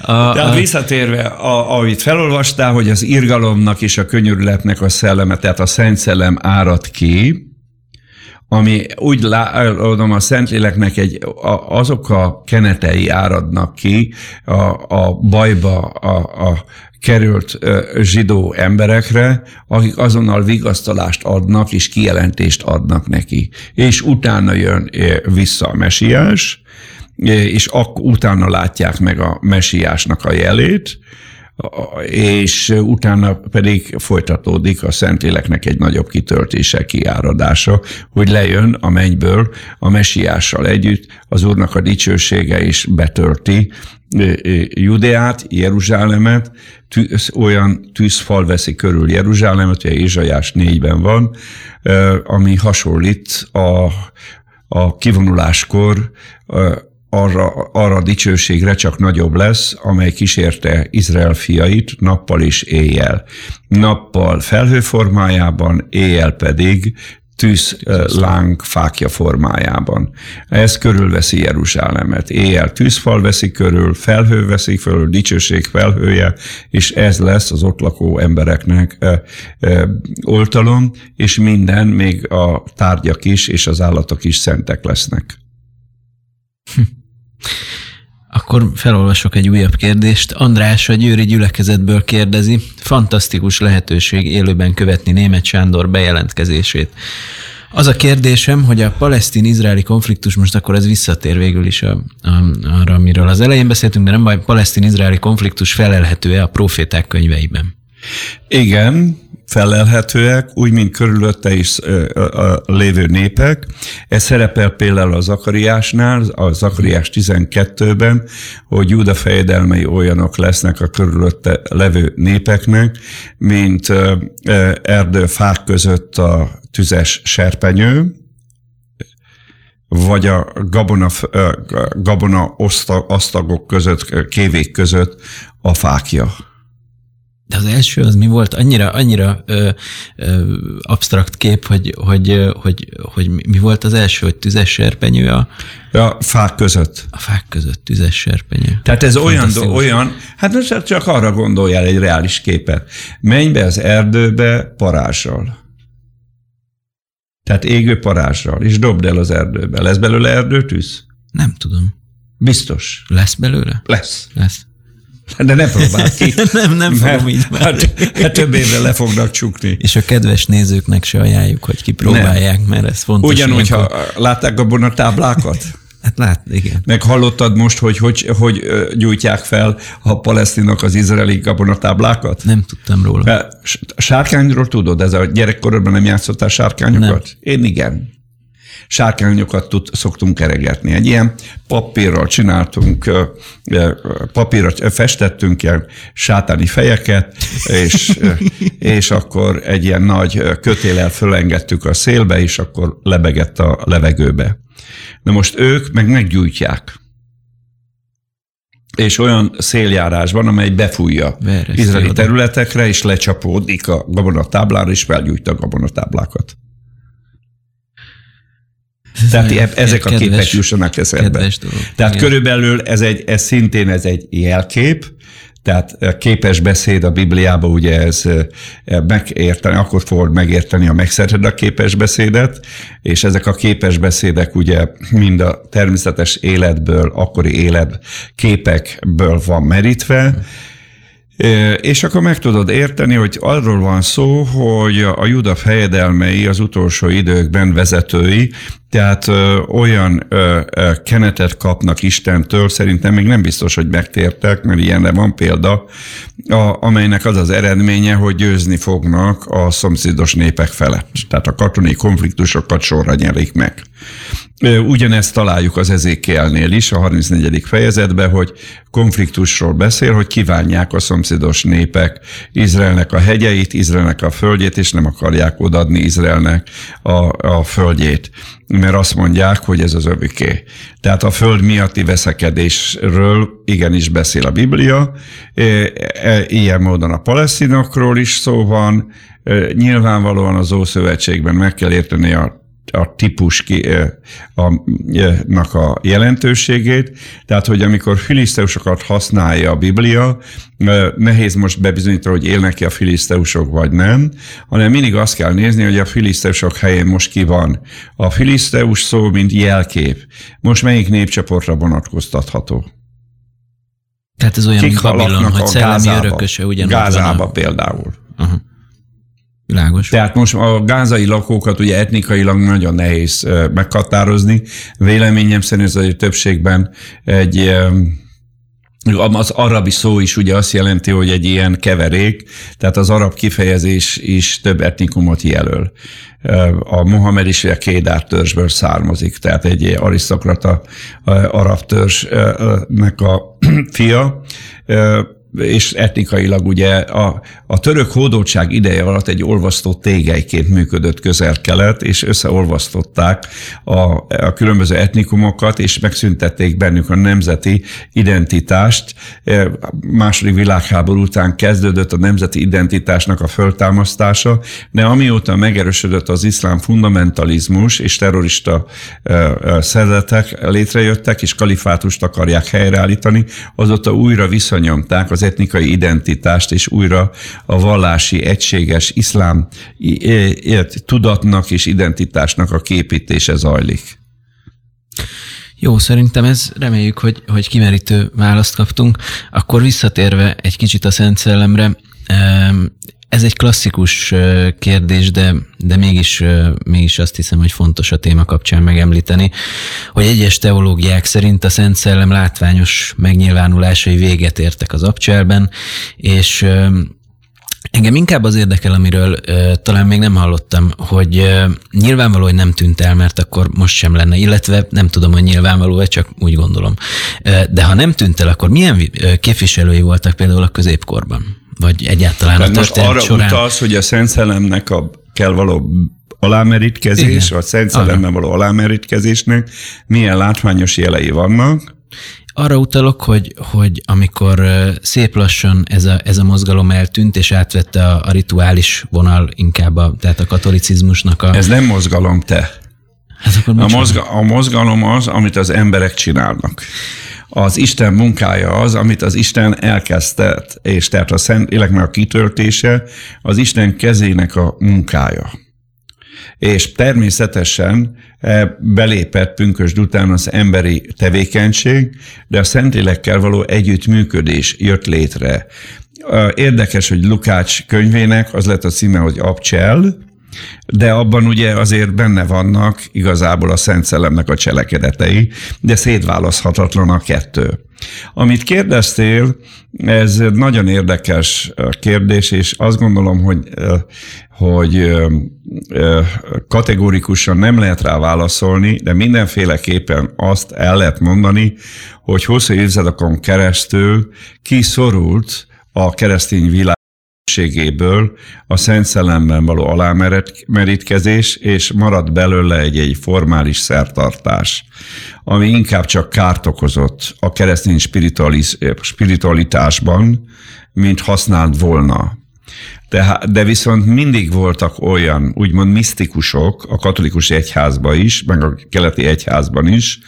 a, tehát a... visszatérve, a, amit felolvastál, hogy az irgalomnak és a könyörületnek a szelleme, tehát a Szent Szellem árad ki, ami úgy látom a Szentléleknek egy, a, azok a kenetei áradnak ki a, a bajba a, a került zsidó emberekre, akik azonnal vigasztalást adnak és kijelentést adnak neki. És utána jön vissza a mesiás, és akkor utána látják meg a mesiásnak a jelét, és utána pedig folytatódik a Szentléleknek egy nagyobb kitöltése, kiáradása, hogy lejön a mennyből a messiással együtt, az Úrnak a dicsősége is betölti Judeát, Jeruzsálemet, tűz, olyan tűzfal veszi körül Jeruzsálemet, ugye Ézsajás négyben van, ami hasonlít a, a kivonuláskor arra, arra a dicsőségre csak nagyobb lesz, amely kísérte Izrael fiait nappal és éjjel. Nappal felhő formájában, éjjel pedig tűzláng fákja formájában. Ez körülveszi Jeruzsálemet. Éjjel tűzfal veszi körül, felhő veszi körül, dicsőség felhője, és ez lesz az ott lakó embereknek oltalom, és minden, még a tárgyak is, és az állatok is szentek lesznek. Hm. Akkor felolvasok egy újabb kérdést. András a Győri gyülekezetből kérdezi. Fantasztikus lehetőség élőben követni német Sándor bejelentkezését. Az a kérdésem, hogy a palesztin-izraeli konfliktus, most akkor ez visszatér végül is a, a, arra, amiről az elején beszéltünk, de nem baj, palesztin-izraeli konfliktus felelhető-e a proféták könyveiben? Igen, felelhetőek, úgy, mint körülötte is a lévő népek. Ez szerepel például a Zakariásnál, a Zakariás 12-ben, hogy Júda fejedelmei olyanok lesznek a körülötte levő népeknek, mint erdőfák között a tüzes serpenyő, vagy a gabona, gabona asztagok között, kévék között a fákja. De az első az mi volt? Annyira, annyira ö, ö, absztrakt kép, hogy, hogy, hogy, hogy mi volt az első, hogy tüzes serpenyő a... A fák között. A fák között tüzes serpenyő. Tehát ez olyan, olyan, hát most csak arra gondoljál egy reális képet. Menj be az erdőbe parással. Tehát égő parással, és dobd el az erdőbe. Lesz belőle erdőtűz? Nem tudom. Biztos. Lesz belőle? Lesz. Lesz. De ne próbáld ki. nem, nem fogom így hát, hát több évre le fognak csukni. És a kedves nézőknek se ajánljuk, hogy kipróbálják, nem. mert ez fontos. Ugyanúgy, ha látták a táblákat? Hát lát, igen. Meg hallottad most, hogy hogy, hogy gyújtják fel a palesztinok az izraeli gabonatáblákat? Nem tudtam róla. Sárkányról tudod, ez a gyerekkorodban nem játszottál sárkányokat? Nem. Én igen sárkányokat tud, szoktunk keregetni. Egy ilyen papírral csináltunk, papírra festettünk ilyen sátáni fejeket, és, és akkor egy ilyen nagy kötélel fölengedtük a szélbe, és akkor lebegett a levegőbe. Na most ők meg meggyújtják és olyan széljárás van, amely befújja izraeli területekre, és lecsapódik a gabonatáblára, és felgyújt a gabonatáblákat. Ez Tehát e- ezek kedves, a képek jussanak eszembe. Tehát Igen. körülbelül ez, egy, ez szintén ez egy jelkép, tehát képes beszéd a Bibliában, ugye ez megérteni, akkor fogod megérteni, ha megszerzed a képes beszédet, és ezek a képes beszédek ugye mind a természetes életből, akkori élet képekből van merítve, és akkor meg tudod érteni, hogy arról van szó, hogy a Juda fejedelmei az utolsó időkben vezetői, tehát ö, olyan ö, ö, kenetet kapnak Istentől, szerintem még nem biztos, hogy megtértek, mert ilyenre van példa, a, amelynek az az eredménye, hogy győzni fognak a szomszédos népek felett. Tehát a katonai konfliktusokat sorra nyerik meg. Ugyanezt találjuk az ezékielnél is, a 34. fejezetben, hogy konfliktusról beszél, hogy kívánják a szomszédos népek Izraelnek a hegyeit, Izraelnek a földjét, és nem akarják odadni Izraelnek a, a földjét mert azt mondják, hogy ez az öviké. Tehát a föld miatti veszekedésről igenis beszél a Biblia, e, ilyen módon a palesztinokról is szó van, nyilvánvalóan az Ószövetségben meg kell érteni a a típus ki, a, jelentőségét. Tehát, hogy amikor filiszteusokat használja a Biblia, nehéz most bebizonyítani, hogy élnek-e a filiszteusok vagy nem, hanem mindig azt kell nézni, hogy a filiszteusok helyén most ki van. A filiszteus szó, mint jelkép. Most melyik népcsoportra vonatkoztatható? Tehát ez olyan, Kik Babilon, hogy szellemi örököse ugyanúgy Gázába van a... például. Uh-huh. Világos. Tehát most a gázai lakókat ugye etnikailag nagyon nehéz meghatározni. Véleményem szerint ez egy többségben egy az arabi szó is ugye azt jelenti, hogy egy ilyen keverék, tehát az arab kifejezés is több etnikumot jelöl. A Mohamed is a Kédár törzsből származik, tehát egy arisztokrata arab törzsnek a fia és etnikailag ugye a, a török hódoltság ideje alatt egy olvasztó tégelyként működött közel-kelet, és összeolvasztották a, a különböző etnikumokat, és megszüntették bennük a nemzeti identitást. Második világháború után kezdődött a nemzeti identitásnak a föltámasztása, de amióta megerősödött az iszlám fundamentalizmus és terrorista szervezetek létrejöttek, és kalifátust akarják helyreállítani, azóta újra visszanyomták az etnikai identitást, és újra a vallási, egységes iszlám tudatnak és identitásnak a képítése zajlik. Jó, szerintem ez reméljük, hogy, hogy kimerítő választ kaptunk. Akkor visszatérve egy kicsit a Szent Szellemre, ez egy klasszikus kérdés, de, de mégis, mégis azt hiszem, hogy fontos a téma kapcsán megemlíteni, hogy egyes teológiák szerint a Szent Szellem látványos megnyilvánulásai véget értek az abcselben, és Engem inkább az érdekel, amiről uh, talán még nem hallottam, hogy uh, nyilvánvaló, hogy nem tűnt el, mert akkor most sem lenne, illetve nem tudom, hogy nyilvánvaló csak úgy gondolom. Uh, de ha nem tűnt el, akkor milyen uh, képviselői voltak például a középkorban? Vagy egyáltalán a most arra során? utalsz, hogy a Szent Szellemnek a kell való alámerítkezés, Igen. vagy Szent Szellemben való alámerítkezésnek milyen látványos jelei vannak, arra utalok, hogy, hogy amikor szép lassan ez a, ez a mozgalom eltűnt, és átvette a, a rituális vonal inkább, a, tehát a katolicizmusnak a... Ez nem mozgalom, te. Hát akkor a, mozga, a mozgalom az, amit az emberek csinálnak. Az Isten munkája az, amit az Isten elkezdett, és tehát a Szent Éleknek a kitöltése az Isten kezének a munkája és természetesen eh, belépett pünkösd után az emberi tevékenység, de a Szentlélekkel való együttműködés jött létre. Érdekes, hogy Lukács könyvének az lett a címe, hogy Abcsel, de abban ugye azért benne vannak igazából a Szent Szellemnek a cselekedetei, de szétválaszthatatlan a kettő. Amit kérdeztél, ez nagyon érdekes kérdés, és azt gondolom, hogy, hogy kategórikusan nem lehet rá válaszolni, de mindenféleképpen azt el lehet mondani, hogy hosszú évszázadokon keresztül kiszorult a keresztény világ segítségéből a Szent Szellemben való alámerítkezés, és marad belőle egy-egy formális szertartás, ami inkább csak kárt okozott a keresztény spiritualitásban, mint használt volna. De, de viszont mindig voltak olyan, úgymond misztikusok a katolikus egyházban is, meg a keleti egyházban is,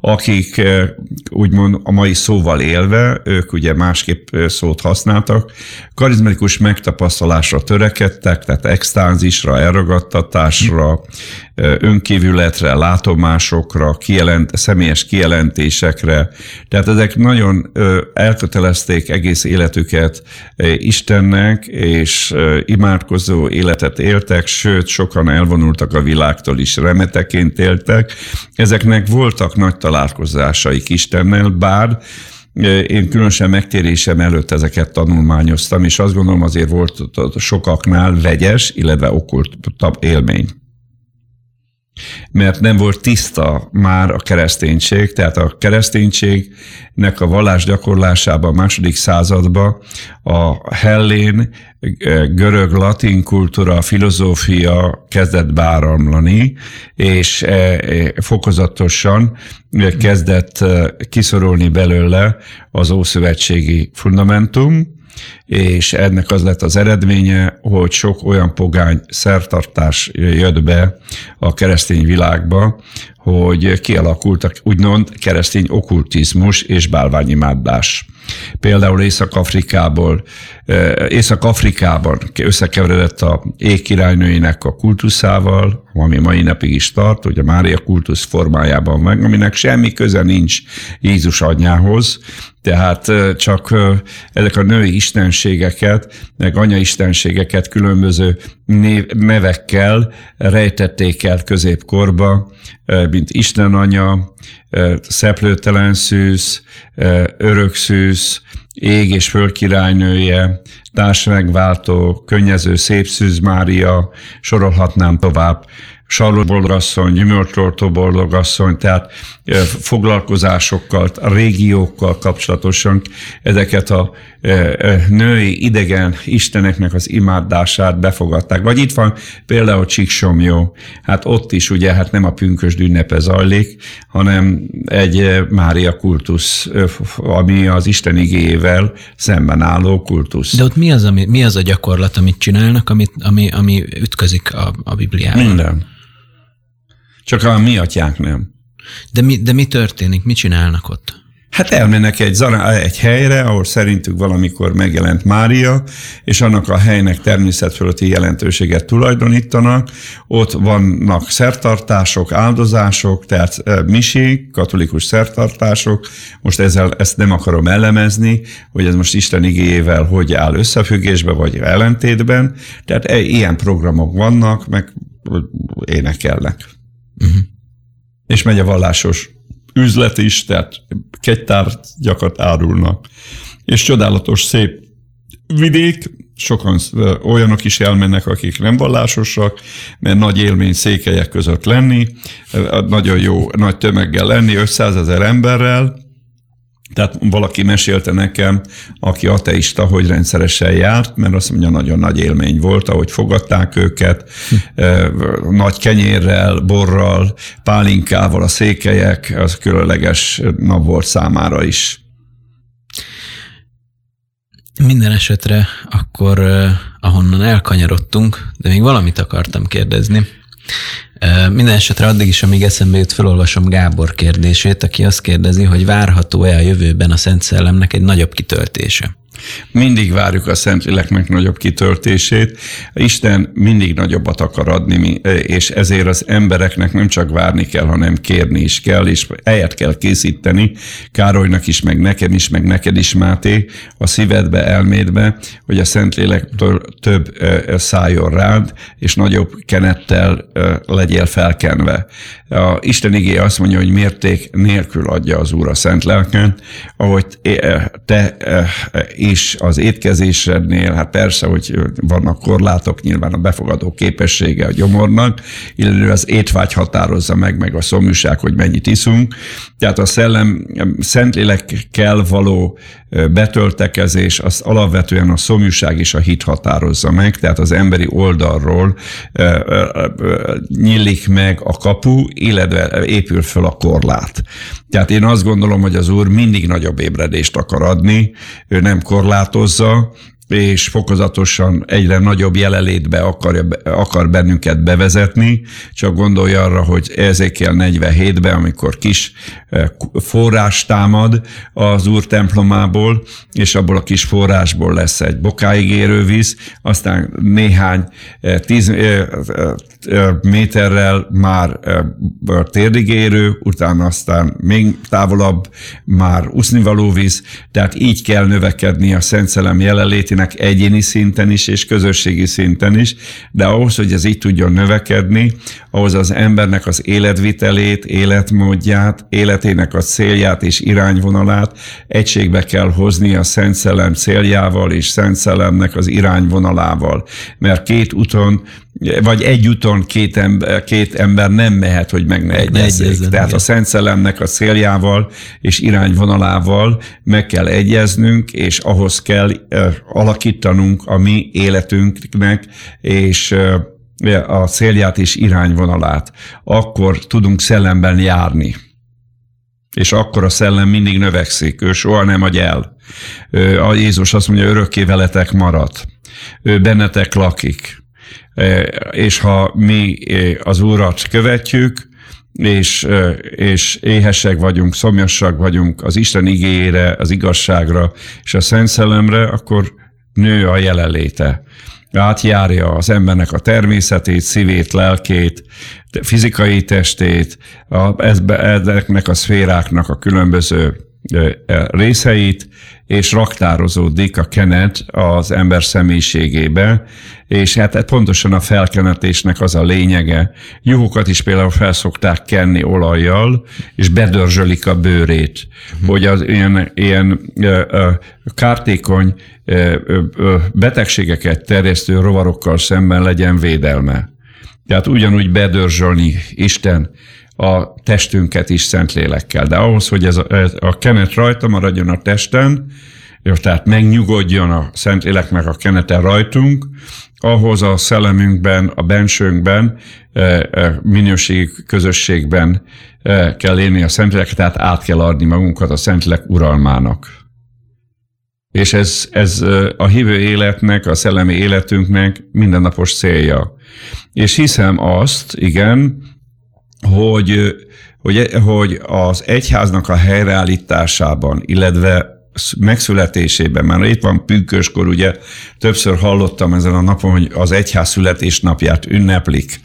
akik eh, úgymond a mai szóval élve, ők ugye másképp eh, szót használtak, karizmatikus megtapasztalásra törekedtek, tehát extázisra, elragadtatásra, eh, önkívületre, látomásokra, kijelent, személyes kijelentésekre. Tehát ezek nagyon elkötelezték egész életüket Istennek, és imádkozó életet éltek, sőt, sokan elvonultak a világtól is, remeteként éltek. Ezeknek voltak nagy találkozásaik Istennel, bár én különösen megtérésem előtt ezeket tanulmányoztam, és azt gondolom azért volt sokaknál vegyes, illetve okkultabb élmény mert nem volt tiszta már a kereszténység, tehát a kereszténységnek a vallás gyakorlásában a második században a hellén görög-latin kultúra, filozófia kezdett báramlani, és e, e, fokozatosan kezdett kiszorulni belőle az ószövetségi fundamentum, és ennek az lett az eredménye, hogy sok olyan pogány szertartás jött be a keresztény világba, hogy kialakultak úgymond keresztény okkultizmus és bálványimádás. Például Észak-Afrikából, Észak-Afrikában összekeveredett a égkirálynőinek a kultuszával, ami mai napig is tart, hogy a Mária kultusz formájában meg, aminek semmi köze nincs Jézus anyjához, tehát eh, csak eh, ezek a női istenségeket, meg anyaistenségeket különböző nevekkel rejtették el középkorba, mint Isten anya, szeplőtelen szűz, örök szűz, ég és föld királynője, társmegváltó, könnyező szép szűz Mária, sorolhatnám tovább, Sarlott boldogasszony, gyümölcsroltó boldogasszony, tehát foglalkozásokkal, régiókkal kapcsolatosan ezeket a női idegen isteneknek az imádását befogadták. Vagy itt van például Csíksomjó, hát ott is ugye hát nem a pünkös ünnepe zajlik, hanem egy Mária kultusz, ami az Isten igével szemben álló kultusz. De ott mi az, ami, mi az a gyakorlat, amit csinálnak, amit, ami, ami ütközik a, a Bibliában? Minden. Csak a mi atyánk nem. De mi, de mi történik? Mit csinálnak ott? Hát elmennek egy, egy helyre, ahol szerintük valamikor megjelent Mária, és annak a helynek természetfölötti jelentőséget tulajdonítanak. Ott vannak szertartások, áldozások, tehát misék, katolikus szertartások. Most ezzel ezt nem akarom elemezni, hogy ez most Isten igéjével hogy áll összefüggésbe, vagy ellentétben. Tehát e, ilyen programok vannak, meg énekelnek. Uh-huh. És megy a vallásos üzlet is, tehát kegytárgyakat árulnak. És csodálatos, szép vidék, sokan olyanok is elmennek, akik nem vallásosak, mert nagy élmény székelyek között lenni, nagyon jó nagy tömeggel lenni, 500 ezer emberrel, tehát valaki mesélte nekem, aki ateista, hogy rendszeresen járt, mert azt mondja, nagyon nagy élmény volt, ahogy fogadták őket, hm. nagy kenyérrel, borral, pálinkával a székelyek, az különleges nap volt számára is. Minden esetre akkor, ahonnan elkanyarodtunk, de még valamit akartam kérdezni. Minden esetre addig is, amíg eszembe jut, felolvasom Gábor kérdését, aki azt kérdezi, hogy várható-e a jövőben a Szent Szellemnek egy nagyobb kitöltése? Mindig várjuk a Szentléleknek nagyobb kitöltését. Isten mindig nagyobbat akar adni, és ezért az embereknek nem csak várni kell, hanem kérni is kell, és eljött kell készíteni Károlynak is, meg nekem is, meg neked is, Máté, a szívedbe, elmédbe, hogy a Szentlélek több szálljon rád, és nagyobb kenettel legyél felkenve. A Isten igé azt mondja, hogy mérték nélkül adja az Úr a Szent Lelken, ahogy te is az étkezésednél, hát persze, hogy vannak korlátok, nyilván a befogadó képessége a gyomornak, illetve az étvágy határozza meg, meg a szomjúság, hogy mennyit iszunk. Tehát a szellem, szentlélekkel való betöltekezés, az alapvetően a szomjúság és a hit határozza meg, tehát az emberi oldalról nyílik meg a kapu, illetve épül föl a korlát. Tehát én azt gondolom, hogy az Úr mindig nagyobb ébredést akar adni, ő nem korlátozza, és fokozatosan egyre nagyobb jelenlétbe akarja, akar bennünket bevezetni, csak gondolj arra, hogy Ezékiel 47-ben, amikor kis eh, forrás támad az úr templomából, és abból a kis forrásból lesz egy bokáig érő víz, aztán néhány eh, tíz eh, méterrel már térdig érő, utána aztán még távolabb már usznivaló víz, tehát így kell növekedni a Szent Szellem jelenléti mindenkinek egyéni szinten is és közösségi szinten is, de ahhoz, hogy ez így tudjon növekedni, ahhoz az embernek az életvitelét, életmódját, életének a célját és irányvonalát egységbe kell hozni a Szent Szellem céljával és Szent Szellemnek az irányvonalával. Mert két úton vagy egy úton két ember, két ember nem mehet, hogy meg ne egyezzék. Tehát igen. a Szent Szellemnek a céljával és irányvonalával meg kell egyeznünk, és ahhoz kell alakítanunk a mi életünknek, és a célját és irányvonalát. Akkor tudunk szellemben járni. És akkor a szellem mindig növekszik, ő soha nem adj el. A Jézus azt mondja, örökké veletek marad. Ő bennetek lakik és ha mi az Úrat követjük, és, és éhesek vagyunk, szomjasak vagyunk az Isten igényére, az igazságra és a Szent Szellemre, akkor nő a jelenléte. Átjárja az embernek a természetét, szívét, lelkét, fizikai testét, a, ezeknek a szféráknak a különböző részeit, és raktározódik a kenet az ember személyiségébe, és hát pontosan a felkenetésnek az a lényege. Juhokat is például felszokták kenni olajjal, és bedörzsölik a bőrét, uh-huh. hogy az ilyen, ilyen ö, ö, kártékony ö, ö, betegségeket terjesztő rovarokkal szemben legyen védelme. Tehát ugyanúgy bedörzsölni Isten a testünket is Szentlélekkel. De ahhoz, hogy ez a, a kenet rajta maradjon a testen, jó, tehát megnyugodjon a Szentlélek meg a kenete rajtunk, ahhoz a szellemünkben, a bensőnkben, minőségi közösségben kell élni a Szentlélek, tehát át kell adni magunkat a Szentlélek uralmának. És ez, ez a hívő életnek, a szellemi életünknek mindennapos célja. És hiszem azt, igen, hogy, hogy, hogy az egyháznak a helyreállításában, illetve megszületésében, már itt van pünköskor, ugye többször hallottam ezen a napon, hogy az egyház születésnapját ünneplik.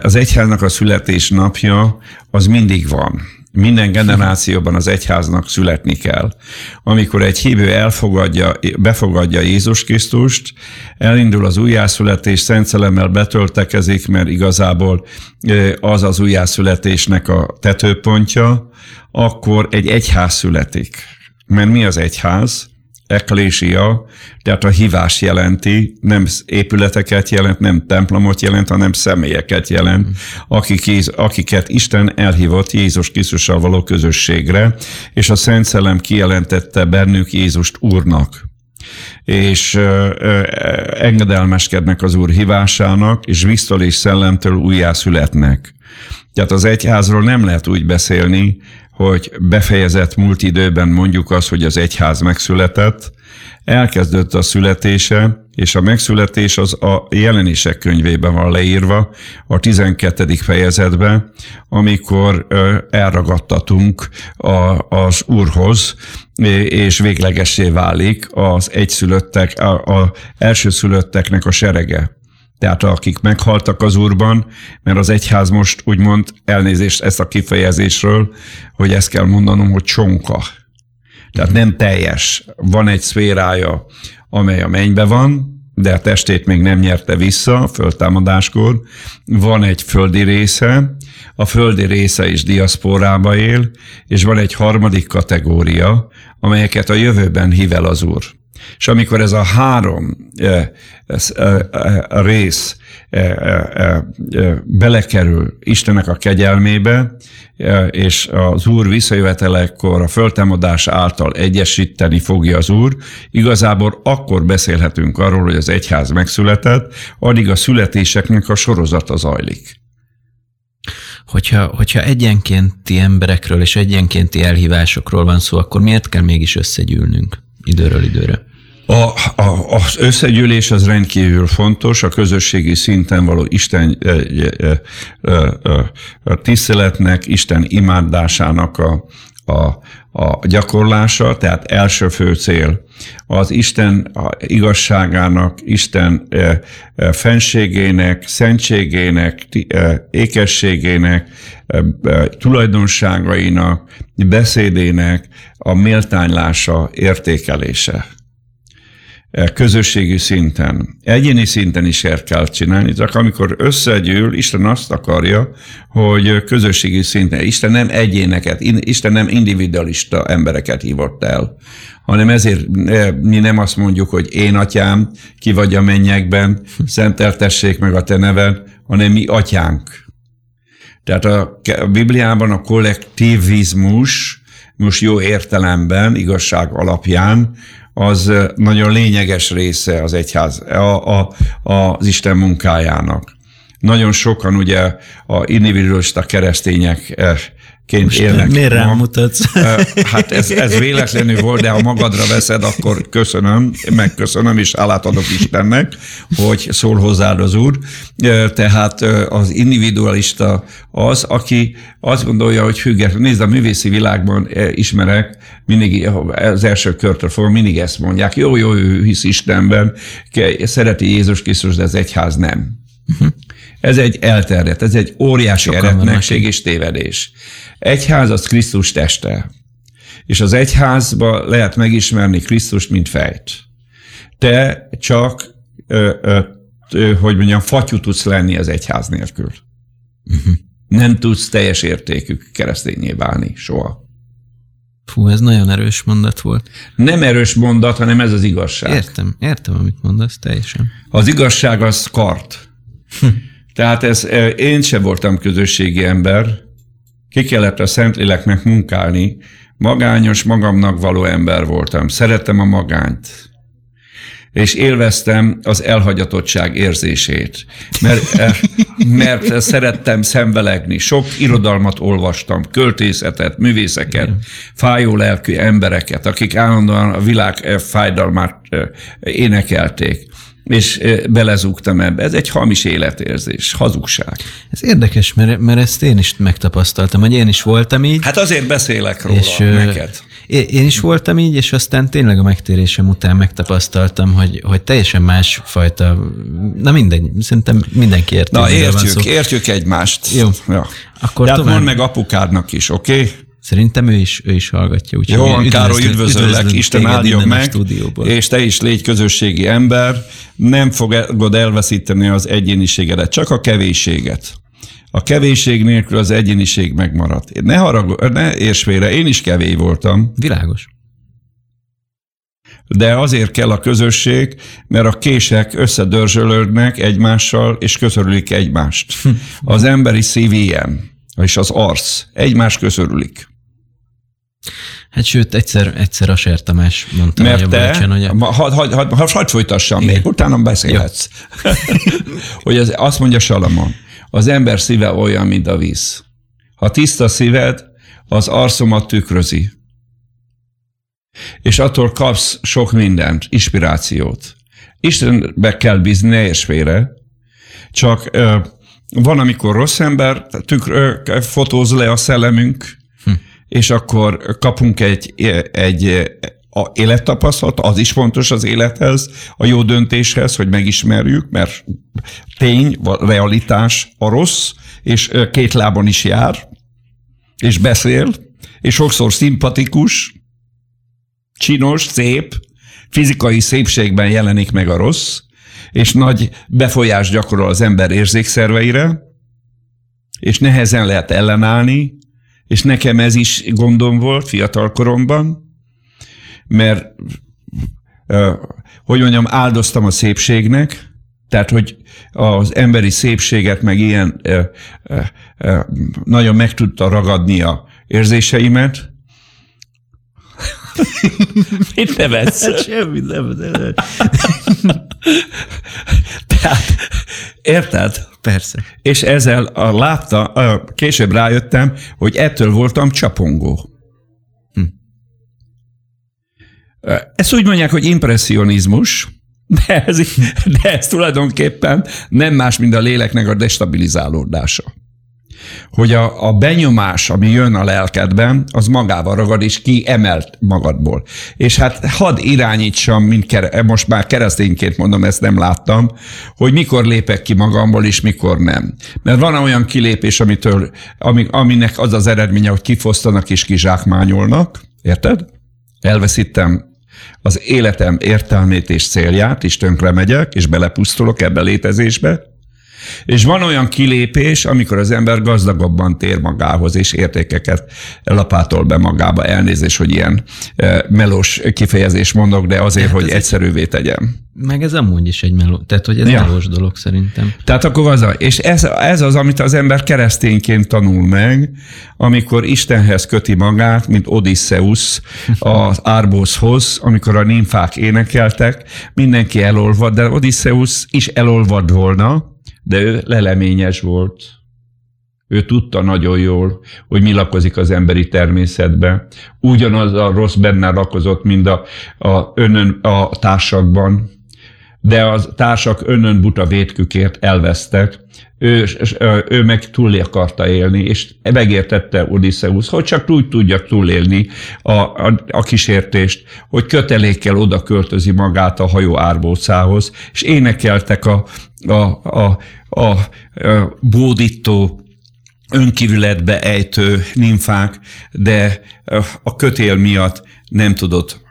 Az egyháznak a születésnapja az mindig van. Minden generációban az egyháznak születni kell. Amikor egy hívő elfogadja, befogadja Jézus Krisztust, elindul az újjászületés, Szent Szelemmel betöltekezik, mert igazából az az újjászületésnek a tetőpontja, akkor egy egyház születik mert mi az egyház? Ekklésia, tehát a hívás jelenti, nem épületeket jelent, nem templomot jelent, hanem személyeket jelent, akik, akiket Isten elhívott Jézus Krisztussal való közösségre, és a Szent Szellem kijelentette bennük Jézust Úrnak és engedelmeskednek az Úr hívásának, és víztől és szellemtől újjászületnek. Tehát az egyházról nem lehet úgy beszélni, hogy befejezett múlt időben mondjuk azt, hogy az egyház megszületett, elkezdődött a születése, és a megszületés az a jelenések könyvében van leírva, a 12. fejezetben, amikor elragadtatunk az Úrhoz, és véglegessé válik az egyszülöttek, az elsőszülötteknek a serege tehát akik meghaltak az Úrban, mert az egyház most úgymond elnézést ezt a kifejezésről, hogy ezt kell mondanom, hogy csonka. Tehát nem teljes. Van egy szférája, amely a mennybe van, de a testét még nem nyerte vissza a föltámadáskor. Van egy földi része, a földi része is diaszporába él, és van egy harmadik kategória, amelyeket a jövőben hív el az Úr. És amikor ez a három e, e, e, rész belekerül Istenek a kegyelmébe, és az Úr visszajövetelekor a föltámadás által egyesíteni fogja az Úr, igazából akkor beszélhetünk arról, hogy az egyház megszületett, addig a születéseknek a sorozata zajlik. Hogyha, hogyha egyenkénti emberekről és egyenkénti elhívásokról van szó, akkor miért kell mégis összegyűlnünk időről időre? A, a, az összegyűlés az rendkívül fontos, a közösségi szinten való Isten e, e, e, tiszteletnek, Isten imádásának a, a, a gyakorlása, tehát első fő cél az Isten igazságának, Isten fenségének, szentségének, ékességének, tulajdonságainak, beszédének a méltánylása, értékelése. Eh, közösségi szinten, egyéni szinten is el kell csinálni, csak amikor összegyűl, Isten azt akarja, hogy közösségi szinten, Isten nem egyéneket, Isten nem individualista embereket hívott el, hanem ezért mi nem azt mondjuk, hogy én atyám, ki vagy a mennyekben, szenteltessék meg a te neved, hanem mi atyánk. Tehát a, a Bibliában a kollektivizmus, most jó értelemben, igazság alapján az nagyon lényeges része az egyház, a, a, az Isten munkájának. Nagyon sokan ugye a individualista keresztények ként Most élnek. Miért rám mutatsz? Hát ez, ez véletlenül volt, de ha magadra veszed, akkor köszönöm, megköszönöm, és állát adok Istennek, hogy szól hozzád az Úr. Tehát az individualista az, aki azt gondolja, hogy független. Nézd, a művészi világban ismerek, mindig az első körtől fog, mindig ezt mondják. Jó, jó, ő hisz Istenben, szereti Jézus Krisztus, de az egyház nem. Uh-huh. Ez egy elterjedt, ez egy óriási eretnekség és tévedés. Egyház az Krisztus teste. És az egyházba lehet megismerni Krisztust, mint fejt. Te csak, ö, ö, ö, hogy mondjam, fatyú tudsz lenni az egyház nélkül. Uh-huh. Nem tudsz teljes értékű keresztényé válni soha. Fú, ez nagyon erős mondat volt. Nem erős mondat, hanem ez az igazság. Értem, értem, amit mondasz, teljesen. Az igazság az kart. Hm. Tehát ez, én sem voltam közösségi ember, ki kellett a Szentléleknek munkálni, magányos, magamnak való ember voltam. Szerettem a magányt. És élveztem az elhagyatottság érzését, mert, eh, mert szerettem szembelegni. Sok irodalmat olvastam, költészetet, művészeket, fájó lelkű embereket, akik állandóan a világ eh, fájdalmát eh, énekelték és belezúgtam ebbe. Ez egy hamis életérzés, hazugság. Ez érdekes, mert, mert ezt én is megtapasztaltam, hogy én is voltam így. Hát azért beszélek róla és, neked. Én is voltam így, és aztán tényleg a megtérésem után megtapasztaltam, hogy, hogy teljesen más fajta, na mindegy, szerintem mindenki érti. Na értjük, értjük egymást. Jó. Ja. Akkor De hát mondd meg apukádnak is, oké? Okay? Szerintem ő is, ő is hallgatja. Úgy Jó, üdvözlő, Károly, üdvözöllek, Isten áldjon meg, és te is légy közösségi ember, nem fogod elveszíteni az egyéniségedet, csak a kevésséget. A kevésség nélkül az egyéniség megmarad. Ne harag, ne érts félre, én is kevés voltam. Világos. De azért kell a közösség, mert a kések összedörzsölődnek egymással, és köszörülik egymást. Az emberi szív ilyen, és az arc egymás köszörülik. Hát sőt, egyszer, egyszer a Ser Tamás mondta, Mert hogy te, bölcsen, hogy... A... Hadd had, had, had, had folytassam még, utána beszélhetsz. hogy az, azt mondja Salamon, az ember szíve olyan, mint a víz. Ha tiszta szíved, az arcomat tükrözi. És attól kapsz sok mindent, inspirációt. Istenbe kell bízni, ne félre. Csak ö, van, amikor rossz ember tükr, ö, fotóz le a szellemünk. És akkor kapunk egy, egy a élettapasztalat, az is fontos az élethez, a jó döntéshez, hogy megismerjük, mert tény, realitás a rossz, és két lábon is jár, és beszél, és sokszor szimpatikus, csinos, szép, fizikai szépségben jelenik meg a rossz, és nagy befolyás gyakorol az ember érzékszerveire, és nehezen lehet ellenállni, és nekem ez is gondom volt fiatal koromban, mert hogy mondjam, áldoztam a szépségnek, tehát, hogy az emberi szépséget meg ilyen nagyon meg tudta ragadni a érzéseimet. Mit nevetsz? Hát semmi nem. nem. Tehát, érted? Persze. És ezzel a, látta, később rájöttem, hogy ettől voltam csapongó. Ezt úgy mondják, hogy impressionizmus, de ez, de ez tulajdonképpen nem más, mint a léleknek a destabilizálódása. Hogy a, a benyomás, ami jön a lelkedben, az magával ragad, és kiemelt magadból. És hát hadd irányítsam, mint kere, most már keresztényként mondom, ezt nem láttam, hogy mikor lépek ki magamból, és mikor nem. Mert van olyan kilépés, amitől, aminek az az eredménye, hogy kifosztanak és kizsákmányolnak, érted? Elveszítem az életem értelmét és célját, és tönkre megyek, és belepusztulok ebbe a létezésbe, és van olyan kilépés, amikor az ember gazdagabban tér magához, és értékeket lapátol be magába. Elnézés, hogy ilyen e, melós kifejezés mondok, de azért, hát hogy egyszerűvé tegyem. Meg ez amúgy is egy meló, tehát hogy ez ja. melós dolog szerintem. Tehát akkor az, és ez, ez az, amit az ember keresztényként tanul meg, amikor Istenhez köti magát, mint Odysseus az Árbózhoz, amikor a nimfák énekeltek, mindenki elolvad, de Odysseus is elolvad volna, de ő leleményes volt. Ő tudta nagyon jól, hogy mi lakozik az emberi természetbe. Ugyanaz a rossz benne lakozott, mint a, a, önön, a társakban, de a társak önön buta vétkükért elvesztek. Ő, ő meg túl akarta élni, és megértette Odysseus, hogy csak úgy tudja túlélni a, a, a kísértést, hogy kötelékkel oda költözi magát a hajó árbócához, és énekeltek a, a, a, a, a bódító önkívületbe ejtő nimfák, de a kötél miatt nem tudott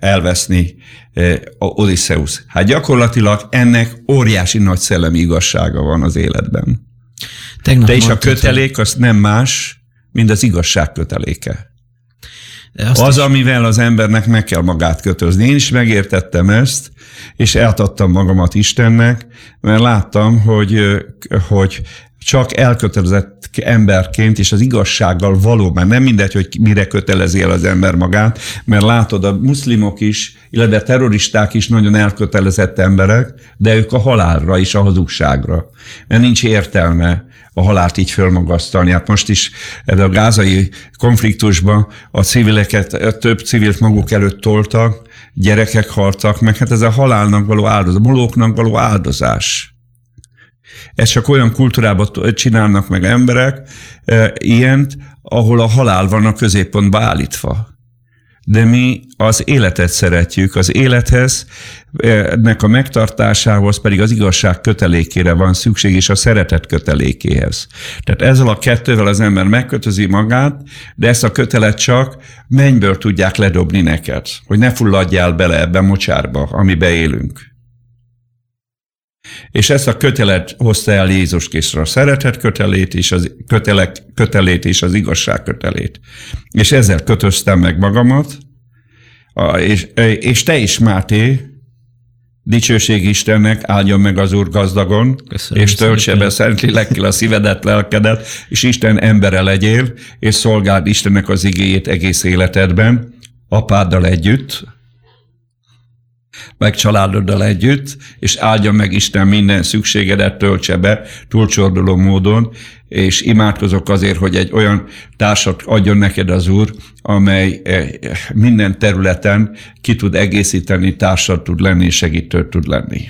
elveszni Odysseus. Hát gyakorlatilag ennek óriási nagy szellemi igazsága van az életben. Tegnap De és a kötelék az nem más, mint az igazság köteléke. Azt az, is... amivel az embernek meg kell magát kötözni. Én is megértettem ezt, és eltadtam magamat Istennek, mert láttam, hogy, hogy csak elkötelezett emberként és az igazsággal való, mert nem mindegy, hogy mire kötelezi el az ember magát, mert látod, a muszlimok is, illetve terroristák is nagyon elkötelezett emberek, de ők a halálra és a hazugságra. Mert nincs értelme a halált így fölmagasztalni. Hát most is ebben a gázai konfliktusban a civileket, több civilt maguk előtt toltak, gyerekek haltak meg, hát ez a halálnak való áldozás, molóknak való áldozás. Ezt csak olyan kultúrában csinálnak meg emberek, e, ilyent, ahol a halál van a középpontba állítva. De mi az életet szeretjük, az élethez, ennek a megtartásához pedig az igazság kötelékére van szükség, és a szeretet kötelékéhez. Tehát ezzel a kettővel az ember megkötözi magát, de ezt a kötelet csak mennyből tudják ledobni neked, hogy ne fulladjál bele ebben mocsárba, amibe élünk. És ezt a kötelet hozta el Jézus Krisztus, a szeretet kötelét és az kötelek, kötelét és az igazság kötelét. És ezzel kötöztem meg magamat, és, és te is, Máté, dicsőség Istennek, áldjon meg az Úr gazdagon, Köszönöm és töltse be szent lélekkel a szívedet, lelkedet, és Isten embere legyél, és szolgáld Istennek az igéjét egész életedben, apáddal együtt, meg családoddal együtt, és áldja meg Isten minden szükségedet, töltse be túlcsorduló módon, és imádkozok azért, hogy egy olyan társat adjon neked az Úr, amely eh, minden területen ki tud egészíteni, társat tud lenni, és segítő tud lenni.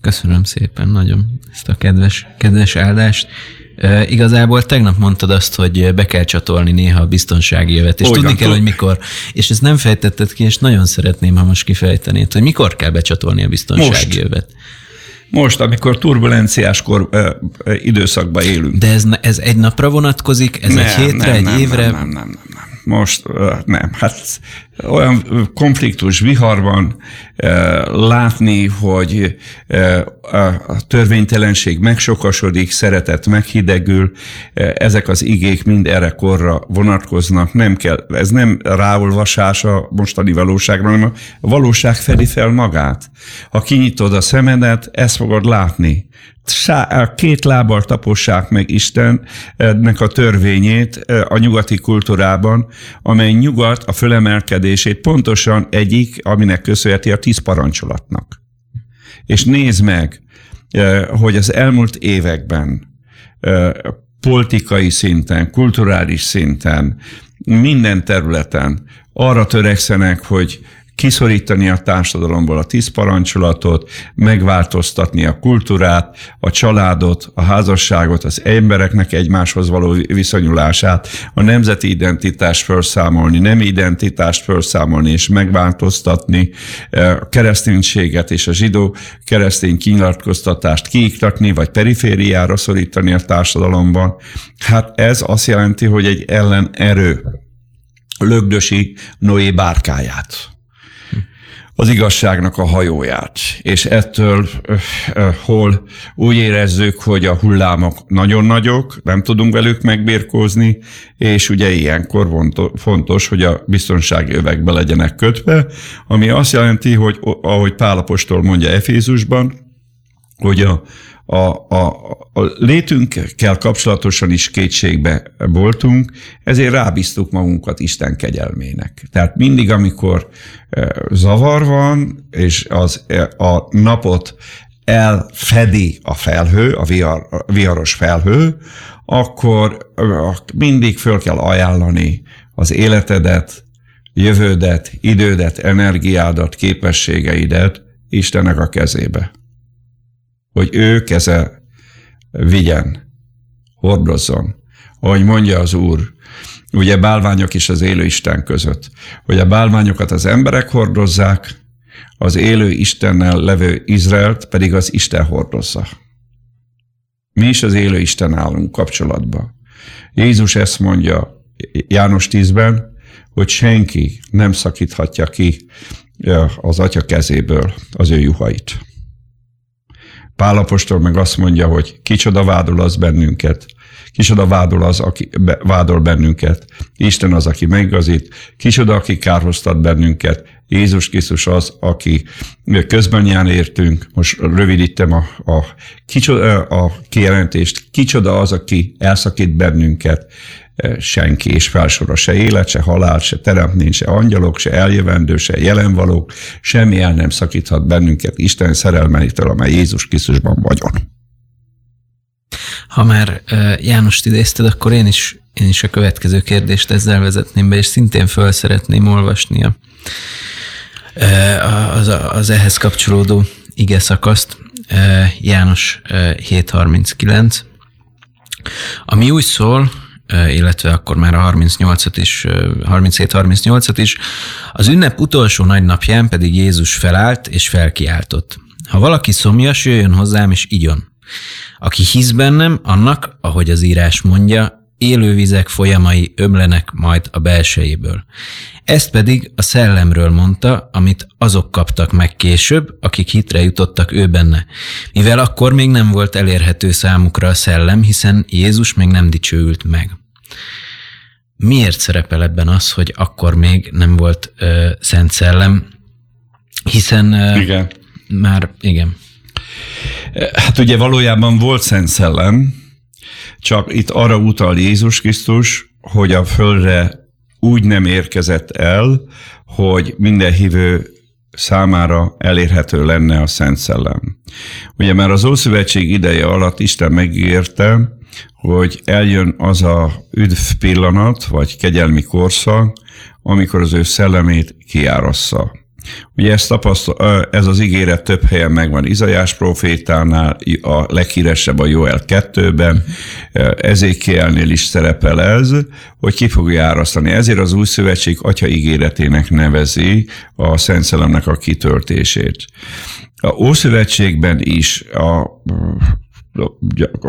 Köszönöm szépen nagyon ezt a kedves, kedves áldást. E, igazából tegnap mondtad azt, hogy be kell csatolni néha a biztonsági jövet, és Olyan, tudni kell, hogy mikor. És ezt nem fejtetted ki, és nagyon szeretném, ha most kifejtenéd, hogy mikor kell becsatolni a biztonsági most. jövet. Most, amikor turbulenciás kor, ö, ö, időszakban élünk. De ez, ez egy napra vonatkozik? Ez nem, egy hétre, nem, egy nem, évre? Nem, nem, nem, nem, nem. Most nem. Hát olyan konfliktus viharban látni, hogy a törvénytelenség megsokasodik, szeretet meghidegül, ezek az igék mind erre korra vonatkoznak, nem kell, ez nem ráolvasás a mostani valóságra, hanem a valóság fedi fel magát. Ha kinyitod a szemedet, ezt fogod látni két lábbal tapossák meg Istennek a törvényét a nyugati kultúrában, amely nyugat a fölemelkedését pontosan egyik, aminek köszönheti a tíz parancsolatnak. És nézd meg, hogy az elmúlt években politikai szinten, kulturális szinten, minden területen arra törekszenek, hogy kiszorítani a társadalomból a tíz parancsolatot, megváltoztatni a kultúrát, a családot, a házasságot, az embereknek egymáshoz való viszonyulását, a nemzeti identitást felszámolni, nem identitást felszámolni és megváltoztatni, e, a kereszténységet és a zsidó keresztény kinyilatkoztatást kiiktatni, vagy perifériára szorítani a társadalomban. Hát ez azt jelenti, hogy egy ellenerő lögdösi Noé bárkáját az igazságnak a hajóját. És ettől hol úgy érezzük, hogy a hullámok nagyon nagyok, nem tudunk velük megbírkózni, és ugye ilyenkor fontos, hogy a biztonsági övekbe legyenek kötve, ami azt jelenti, hogy ahogy Pálapostól mondja Efézusban, hogy a, a, a, a létünkkel kapcsolatosan is kétségbe voltunk, ezért rábíztuk magunkat Isten kegyelmének. Tehát mindig, amikor e, zavar van, és az, e, a napot elfedi a felhő, a, vihar, viharos felhő, akkor e, mindig föl kell ajánlani az életedet, jövődet, idődet, energiádat, képességeidet Istennek a kezébe hogy ő keze vigyen, hordozzon. Ahogy mondja az Úr, ugye bálványok is az élő Isten között, hogy a bálványokat az emberek hordozzák, az élő Istennel levő Izraelt pedig az Isten hordozza. Mi is az élő Isten állunk kapcsolatban. Jézus ezt mondja János 10-ben, hogy senki nem szakíthatja ki az atya kezéből az ő juhait. Pálapostól meg azt mondja, hogy kicsoda vádol az bennünket, Kicsoda vádol az, aki vádol bennünket. Isten az, aki megigazít. Kicsoda, aki kárhoztat bennünket. Jézus Krisztus az, aki közben jár értünk. Most rövidítem a, a, kicsoda, a kijelentést. Kicsoda az, aki elszakít bennünket senki, és felsora se élet, se halál, se teremtmény, se angyalok, se eljövendő, se jelenvalók, semmi el nem szakíthat bennünket Isten szerelmenitől, amely Jézus Krisztusban vagyon. Ha már Jánost idézted, akkor én is, én is a következő kérdést ezzel vezetném be, és szintén föl szeretném olvasni a, az, az ehhez kapcsolódó ige szakaszt, János 7.39, ami úgy szól, illetve akkor már a 38-at is, 37-38-at is. Az ünnep utolsó nagy napján pedig Jézus felállt és felkiáltott. Ha valaki szomjas, jöjjön hozzám és igyon. Aki hisz bennem, annak, ahogy az írás mondja, élővizek folyamai ömlenek majd a belsejéből. Ezt pedig a szellemről mondta, amit azok kaptak meg később, akik hitre jutottak ő benne. Mivel akkor még nem volt elérhető számukra a szellem, hiszen Jézus még nem dicsőült meg. Miért szerepel ebben az, hogy akkor még nem volt ö, Szent Szellem? Hiszen ö, igen. már, igen. Hát ugye valójában volt Szent Szellem, csak itt arra utal Jézus Krisztus, hogy a földre úgy nem érkezett el, hogy minden hívő számára elérhető lenne a Szent Szellem. Ugye már az Ószövetség ideje alatt Isten megígérte, hogy eljön az a üdv pillanat, vagy kegyelmi korszak, amikor az ő szellemét kiárassza. Ugye ezt tapasztal, ez az ígéret több helyen megvan Izajás profétánál, a leghíresebb a Joel 2-ben, Ezékielnél is szerepel ez, hogy ki fogja árasztani. Ezért az új szövetség atya ígéretének nevezi a Szent Szellemnek a kitöltését. A Ószövetségben is a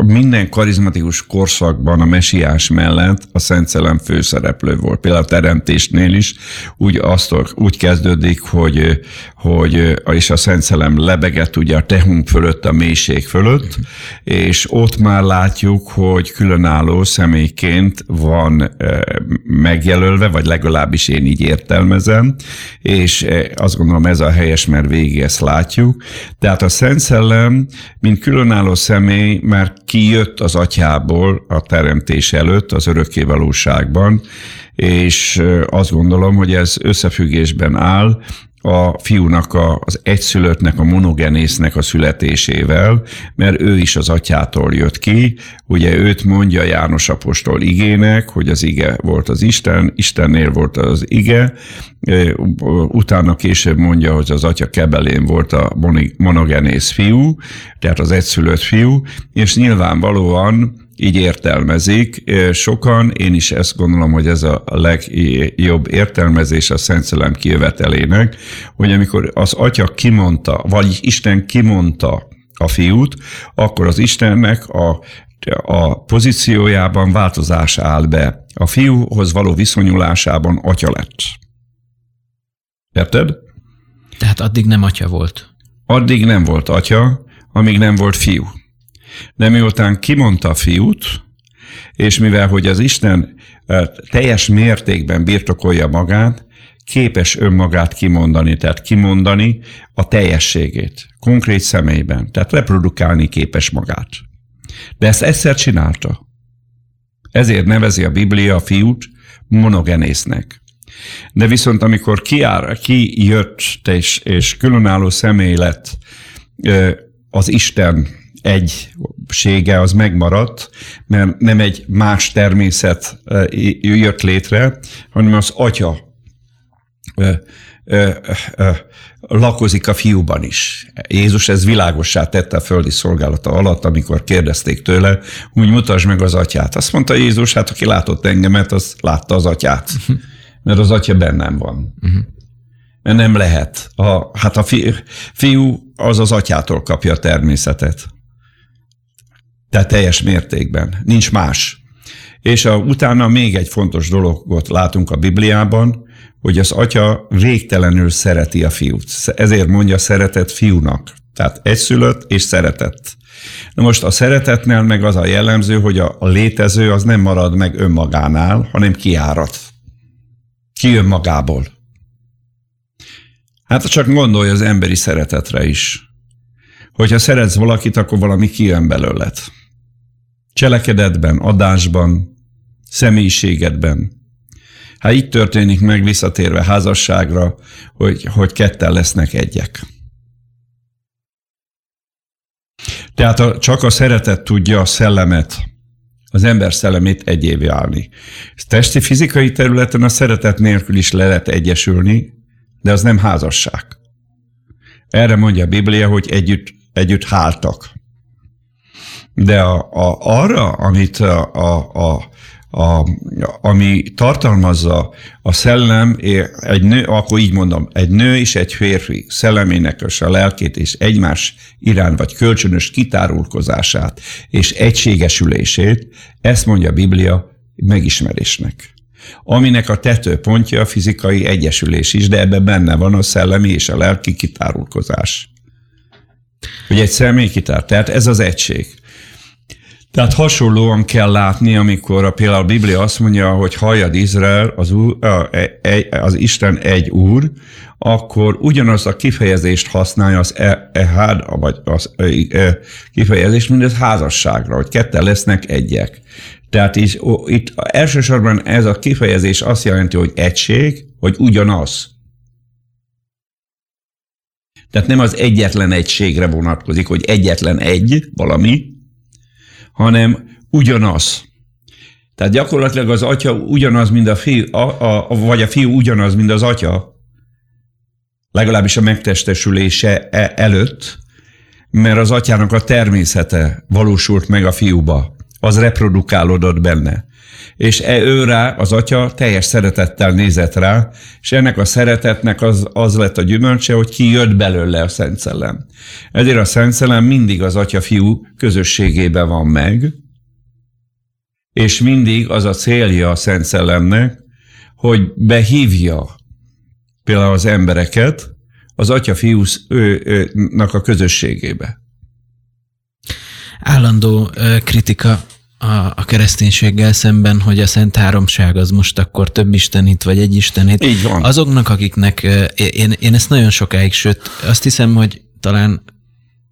minden karizmatikus korszakban a mesiás mellett a Szent Szellem főszereplő volt. Például a teremtésnél is úgy, azt, úgy kezdődik, hogy, hogy és a Szent Szellem lebegett ugye a tehunk fölött, a mélység fölött, és ott már látjuk, hogy különálló személyként van megjelölve, vagy legalábbis én így értelmezem, és azt gondolom ez a helyes, mert végig ezt látjuk. Tehát a Szent Szellem, mint különálló személy, személy már kijött az atyából a teremtés előtt, az örökké valóságban, és azt gondolom, hogy ez összefüggésben áll a fiúnak, a, az egyszülöttnek, a monogenésznek a születésével, mert ő is az atyától jött ki. Ugye őt mondja János apostol igének, hogy az ige volt az Isten, Istennél volt az ige, utána később mondja, hogy az atya kebelén volt a monogenész fiú, tehát az egyszülött fiú, és nyilvánvalóan így értelmezik. Sokan, én is ezt gondolom, hogy ez a legjobb értelmezés a Szent Szellem kijövetelének, hogy amikor az atya kimondta, vagy Isten kimondta a fiút, akkor az Istennek a, a pozíciójában változás áll be. A fiúhoz való viszonyulásában atya lett. Érted? Tehát addig nem atya volt. Addig nem volt atya, amíg nem volt fiú. De miután kimondta a fiút, és mivel hogy az Isten teljes mértékben birtokolja magát, képes önmagát kimondani, tehát kimondani a teljességét, konkrét személyben, tehát reprodukálni képes magát. De ezt egyszer csinálta. Ezért nevezi a Biblia a fiút monogenésznek. De viszont amikor kiár, ki jött és, és különálló személy lett az Isten egysége az megmaradt, mert nem egy más természet jött létre, hanem az atya ö, ö, lakozik a fiúban is. Jézus ez világossá tette a földi szolgálata alatt, amikor kérdezték tőle, úgy mutasd meg az atyát. Azt mondta Jézus, hát aki látott engemet, az látta az atyát. Mert az atya bennem van. Mert nem lehet. A, hát a fi, fiú az az atyától kapja a természetet. Tehát teljes mértékben. Nincs más. És a, utána még egy fontos dologot látunk a Bibliában, hogy az atya végtelenül szereti a fiút. Ezért mondja szeretet fiúnak. Tehát egyszülött és szeretett. Na most a szeretetnél meg az a jellemző, hogy a, létező az nem marad meg önmagánál, hanem kiárat. Kijön magából. Hát csak gondolj az emberi szeretetre is. Hogyha szeretsz valakit, akkor valami kijön belőled. Cselekedetben, adásban, személyiségedben. Hát így történik meg visszatérve házasságra, hogy, hogy ketten lesznek egyek. Tehát a, csak a szeretet tudja a szellemet, az ember szellemét egyévé állni. Testi fizikai területen a szeretet nélkül is le lehet egyesülni, de az nem házasság. Erre mondja a Biblia, hogy együtt, együtt háltak. De a, a, arra, amit a, a, a a, ami tartalmazza a szellem, egy nő, akkor így mondom, egy nő és egy férfi szellemének és a lelkét és egymás irán vagy kölcsönös kitárulkozását és egységesülését, ezt mondja a Biblia megismerésnek. Aminek a tetőpontja a fizikai egyesülés is, de ebben benne van a szellemi és a lelki kitárulkozás. Hogy egy személy kitár. Tehát ez az egység. Tehát hasonlóan kell látni, amikor a, például a Biblia azt mondja, hogy halljad Izrael, az, úr, e, az Isten egy úr, akkor ugyanaz a kifejezést használja az e, ehad, vagy az e, e, kifejezést, mint az házasságra, hogy ketten lesznek egyek. Tehát ó, itt elsősorban ez a kifejezés azt jelenti, hogy egység, hogy ugyanaz. Tehát nem az egyetlen egységre vonatkozik, hogy egyetlen egy valami, hanem ugyanaz. Tehát gyakorlatilag az atya ugyanaz, mint a fiú, a, a, vagy a fiú ugyanaz, mint az atya, legalábbis a megtestesülése e, előtt, mert az atyának a természete valósult meg a fiúba, az reprodukálódott benne. És e ő rá, az atya teljes szeretettel nézett rá, és ennek a szeretetnek az, az lett a gyümölcse, hogy ki jött belőle a Szent Szellem. Ezért a Szent Szellem mindig az atya-fiú közösségében van meg, és mindig az a célja a Szent Szellemnek, hogy behívja például az embereket az atya-fiúnak a közösségébe. Állandó kritika a, a kereszténységgel szemben, hogy a Szent Háromság az most akkor több istenit, vagy egy istenit. Így van. Azoknak, akiknek, én, én ezt nagyon sokáig, sőt, azt hiszem, hogy talán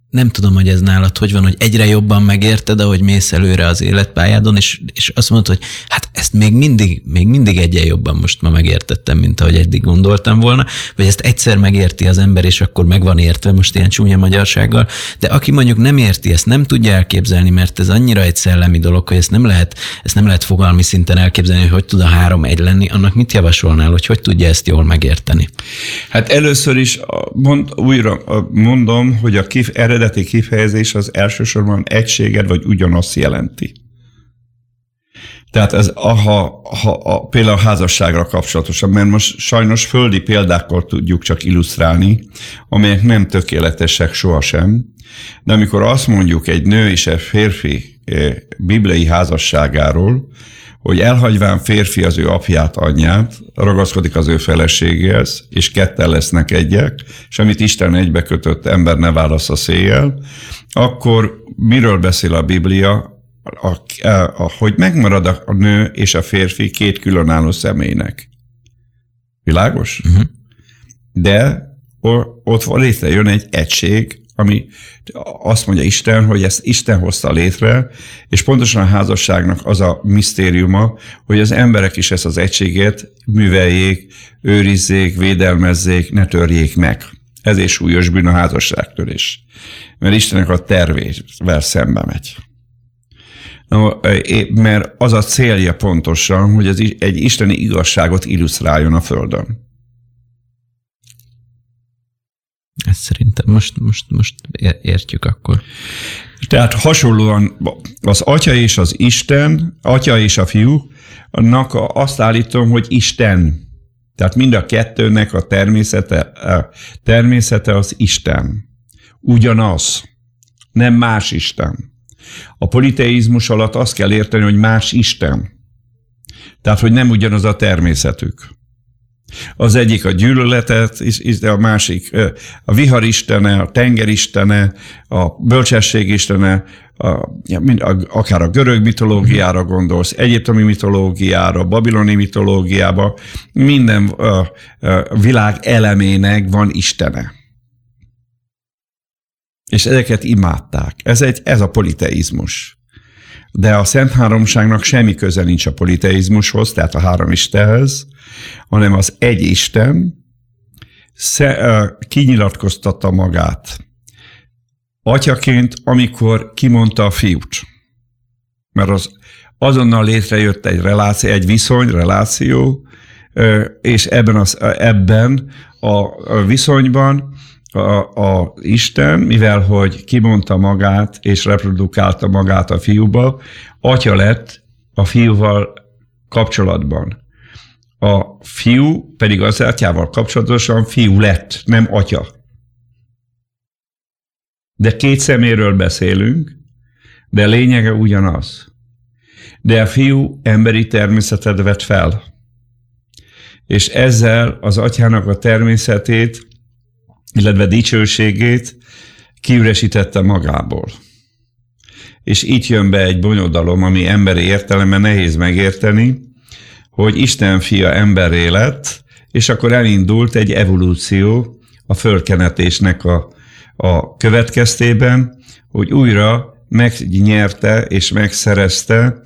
nem tudom, hogy ez nálad hogy van, hogy egyre jobban megérted, ahogy mész előre az életpályádon, és, és azt mondod, hogy hát ezt még mindig, még mindig egyen jobban most ma megértettem, mint ahogy eddig gondoltam volna, vagy ezt egyszer megérti az ember, és akkor meg van értve most ilyen csúnya magyarsággal, de aki mondjuk nem érti, ezt nem tudja elképzelni, mert ez annyira egy szellemi dolog, hogy ezt nem lehet, ezt nem lehet fogalmi szinten elképzelni, hogy hogy tud a három egy lenni, annak mit javasolnál, hogy hogy tudja ezt jól megérteni? Hát először is mond, újra mondom, hogy a kif, eredeti kifejezés az elsősorban egységet vagy ugyanazt jelenti. Tehát ez ha, ha, a, például a házasságra kapcsolatosan, mert most sajnos földi példákkal tudjuk csak illusztrálni, amelyek nem tökéletesek sohasem, de amikor azt mondjuk egy nő és egy férfi eh, bibliai házasságáról, hogy elhagyván férfi az ő apját, anyját, ragaszkodik az ő feleségéhez, és ketten lesznek egyek, és amit Isten egybekötött ember ne válasz a széjjel, akkor miről beszél a Biblia? A, a, a, hogy megmarad a, a nő és a férfi két különálló személynek. Világos? Uh-huh. De ott létrejön egy egység, ami azt mondja Isten, hogy ezt Isten hozta létre, és pontosan a házasságnak az a misztériuma, hogy az emberek is ezt az egységet műveljék, őrizzék, védelmezzék, ne törjék meg. is súlyos bűn a házasságtörés. Mert Istennek a tervével szembe megy. No, mert az a célja pontosan, hogy ez egy isteni igazságot illusztráljon a Földön. Ezt szerintem most, most, most értjük akkor. Tehát hasonlóan az atya és az Isten, atya és a fiú, annak azt állítom, hogy Isten. Tehát mind a kettőnek a természete, a természete az Isten. Ugyanaz. Nem más Isten. A politeizmus alatt azt kell érteni, hogy más Isten. Tehát, hogy nem ugyanaz a természetük. Az egyik a gyűlöletet, és a másik a vihar istene, a tenger istene, a bölcsesség istene, a, a, akár a görög mitológiára gondolsz, egyiptomi mitológiára, babiloni mitológiába, minden a, a világ elemének van istene. És ezeket imádták. Ez, egy, ez a politeizmus. De a Szent Háromságnak semmi köze nincs a politeizmushoz, tehát a három Istenhez, hanem az egy Isten kinyilatkoztatta magát atyaként, amikor kimondta a fiút. Mert az azonnal létrejött egy reláció, egy viszony, reláció, és ebben, az, ebben a viszonyban a, a Isten, mivel hogy kimondta magát és reprodukálta magát a fiúba, atya lett a fiúval kapcsolatban. A fiú pedig az atyával kapcsolatosan fiú lett, nem atya. De két szeméről beszélünk, de lényege ugyanaz. De a fiú emberi természetet vett fel. És ezzel az atyának a természetét illetve dicsőségét kiüresítette magából. És itt jön be egy bonyodalom, ami emberi értelemben nehéz megérteni, hogy Isten fia emberré lett, és akkor elindult egy evolúció a fölkenetésnek a, a következtében, hogy újra megnyerte és megszerezte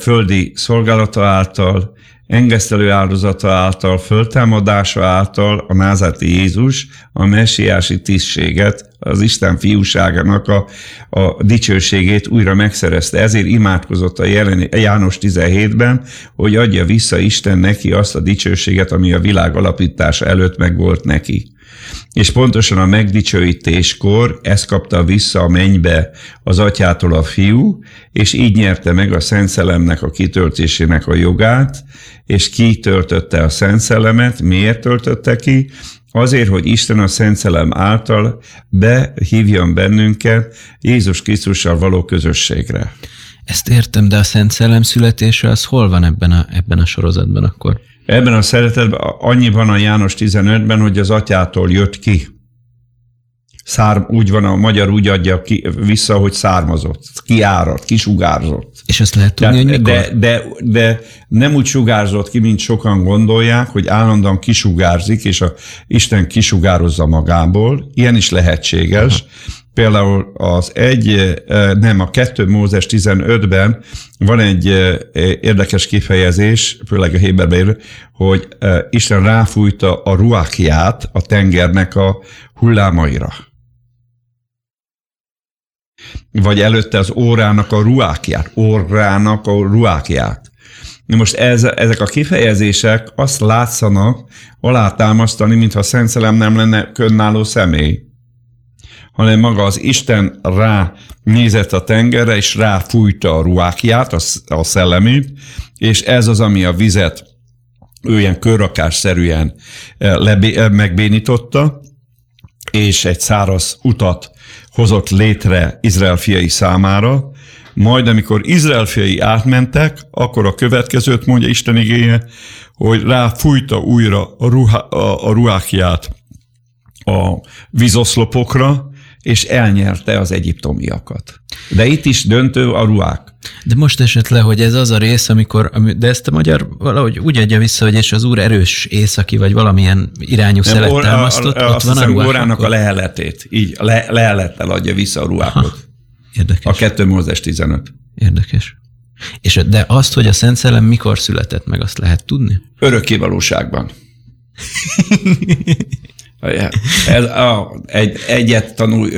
földi szolgálata által, engesztelő áldozata által, föltámadása által a názati Jézus a messiási tisztséget, az Isten fiúságának a, a dicsőségét újra megszerezte. Ezért imádkozott a jelen, János 17-ben, hogy adja vissza Isten neki azt a dicsőséget, ami a világ alapítása előtt meg volt neki. És pontosan a megdicsőítéskor ezt kapta vissza a mennybe az atyától a fiú, és így nyerte meg a Szent Szellemnek a kitöltésének a jogát, és ki töltötte a Szent Szellemet, miért töltötte ki? Azért, hogy Isten a Szent Szellem által behívjon bennünket Jézus Krisztussal való közösségre. Ezt értem, de a Szent Szellem születése az hol van ebben a, ebben a sorozatban akkor? Ebben a szeretetben annyi van a János 15-ben, hogy az atyától jött ki. Szár, úgy van, a magyar úgy adja ki, vissza, hogy származott, kiáradt, kisugárzott. És ezt lehet tudni, hogy mikor? De, de, de nem úgy sugárzott ki, mint sokan gondolják, hogy állandóan kisugárzik, és a Isten kisugározza magából. Ilyen is lehetséges. Aha. Például az egy, nem, a 2 Mózes 15-ben van egy érdekes kifejezés, főleg a Héberben, hogy Isten ráfújta a ruákiát a tengernek a hullámaira. Vagy előtte az órának a ruákját, órának a ruákját. Most ez, ezek a kifejezések azt látszanak alátámasztani, mintha Szent Szelem nem lenne könnálló személy hanem maga az Isten rá nézett a tengerre, és ráfújta a ruákját, a, a szellemét, és ez az, ami a vizet ő ilyen körrakásszerűen eh, lebé, eh, megbénította, és egy száraz utat hozott létre Izrael fiai számára, majd amikor Izrael fiai átmentek, akkor a következőt mondja Isten igénye, hogy ráfújta újra a, ruha, a, a ruhákját a vízoszlopokra, és elnyerte az egyiptomiakat. De itt is döntő a ruák. De most esett le, hogy ez az a rész, amikor, de ezt a magyar valahogy úgy adja vissza, hogy és az úr erős északi, vagy valamilyen irányú Nem, szelet támasztott, ott van a ruák. Órának a leheletét, így le, lehelettel adja vissza a ruákot. Ha, érdekes. A 2 Mózes 15. Érdekes. És de azt, hogy a Szent Szellem mikor született meg, azt lehet tudni? Örökkévalóságban. Ez a, egy, egyet tanul,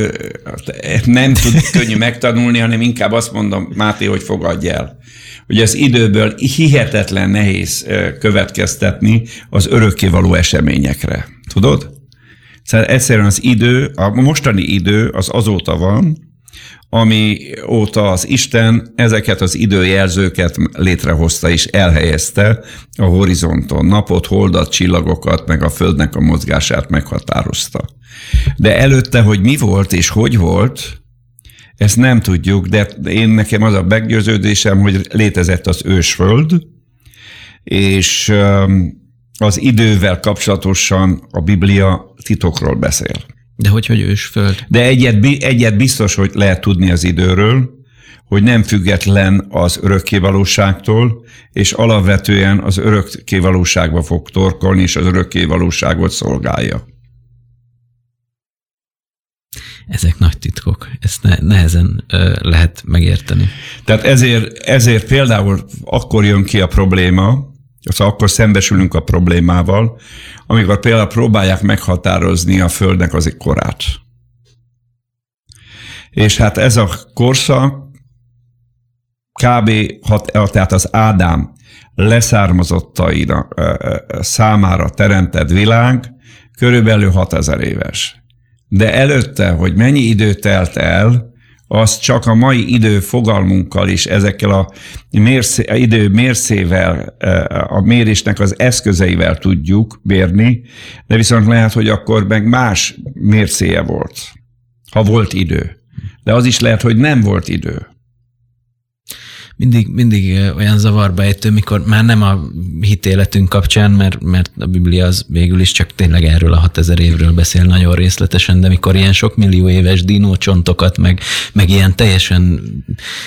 nem tud könnyű megtanulni, hanem inkább azt mondom, Máté, hogy fogadj el. Hogy az időből hihetetlen nehéz következtetni az örökkévaló eseményekre. Tudod? Szóval egyszerűen az idő, a mostani idő az azóta van, óta az Isten ezeket az időjelzőket létrehozta és elhelyezte a horizonton. Napot, holdat, csillagokat, meg a Földnek a mozgását meghatározta. De előtte, hogy mi volt és hogy volt, ezt nem tudjuk, de én nekem az a meggyőződésem, hogy létezett az ősföld, és az idővel kapcsolatosan a Biblia titokról beszél. De hogy, hogy ősföld? De egyet, egyet biztos, hogy lehet tudni az időről, hogy nem független az örökkévalóságtól, és alapvetően az örökkévalóságba fog torkolni, és az örökkévalóságot szolgálja. Ezek nagy titkok, ezt ne, nehezen ö, lehet megérteni. Tehát ezért, ezért például akkor jön ki a probléma, az akkor szembesülünk a problémával, amikor például próbálják meghatározni a Földnek az korát. És hát ez a korszak kb. Hat, tehát az Ádám leszármazottaira számára teremtett világ körülbelül 6000 éves. De előtte, hogy mennyi idő telt el, azt csak a mai idő fogalmunkkal is, ezekkel a mérszé, idő mérszével, a mérésnek az eszközeivel tudjuk mérni, de viszont lehet, hogy akkor meg más mérszéje volt, ha volt idő. De az is lehet, hogy nem volt idő mindig, mindig olyan zavarba ejtő, mikor már nem a hitéletünk kapcsán, mert, mert a Biblia az végül is csak tényleg erről a 6000 évről beszél nagyon részletesen, de mikor ilyen sok millió éves dinócsontokat, meg, meg ilyen teljesen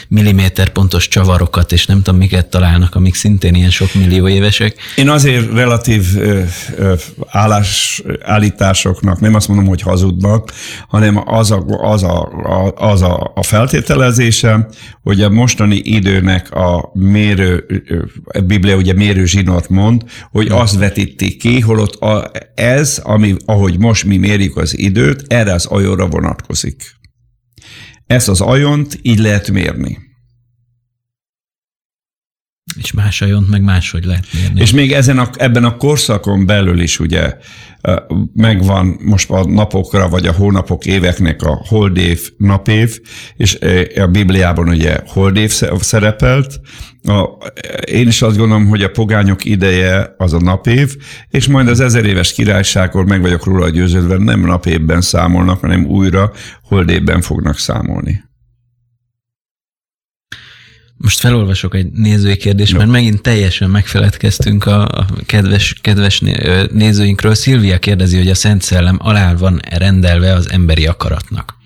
milliméter pontos csavarokat, és nem tudom miket találnak, amik szintén ilyen sok millió évesek. Én azért relatív ö, ö, állás, állításoknak nem azt mondom, hogy hazudnak, hanem az a, az a, az a, a feltételezése, hogy a mostani idő mérőnek a mérő, a Biblia ugye mérő zsinort mond, hogy azt vetítik ki, holott a, ez, ami, ahogy most mi mérjük az időt, erre az ajóra vonatkozik. Ezt az ajont így lehet mérni. És más ajont meg máshogy lehet mérni. És még ezen a, ebben a korszakon belül is ugye megvan most a napokra, vagy a hónapok, éveknek a holdév, napév, és a Bibliában ugye holdév szerepelt. A, én is azt gondolom, hogy a pogányok ideje az a napév, és majd az ezer éves királyságkor meg vagyok róla győződve, nem napévben számolnak, hanem újra holdévben fognak számolni. Most felolvasok egy nézői kérdést, mert megint teljesen megfeledkeztünk a kedves, kedves nézőinkről. Szilvia kérdezi, hogy a Szent Szellem alá van rendelve az emberi akaratnak.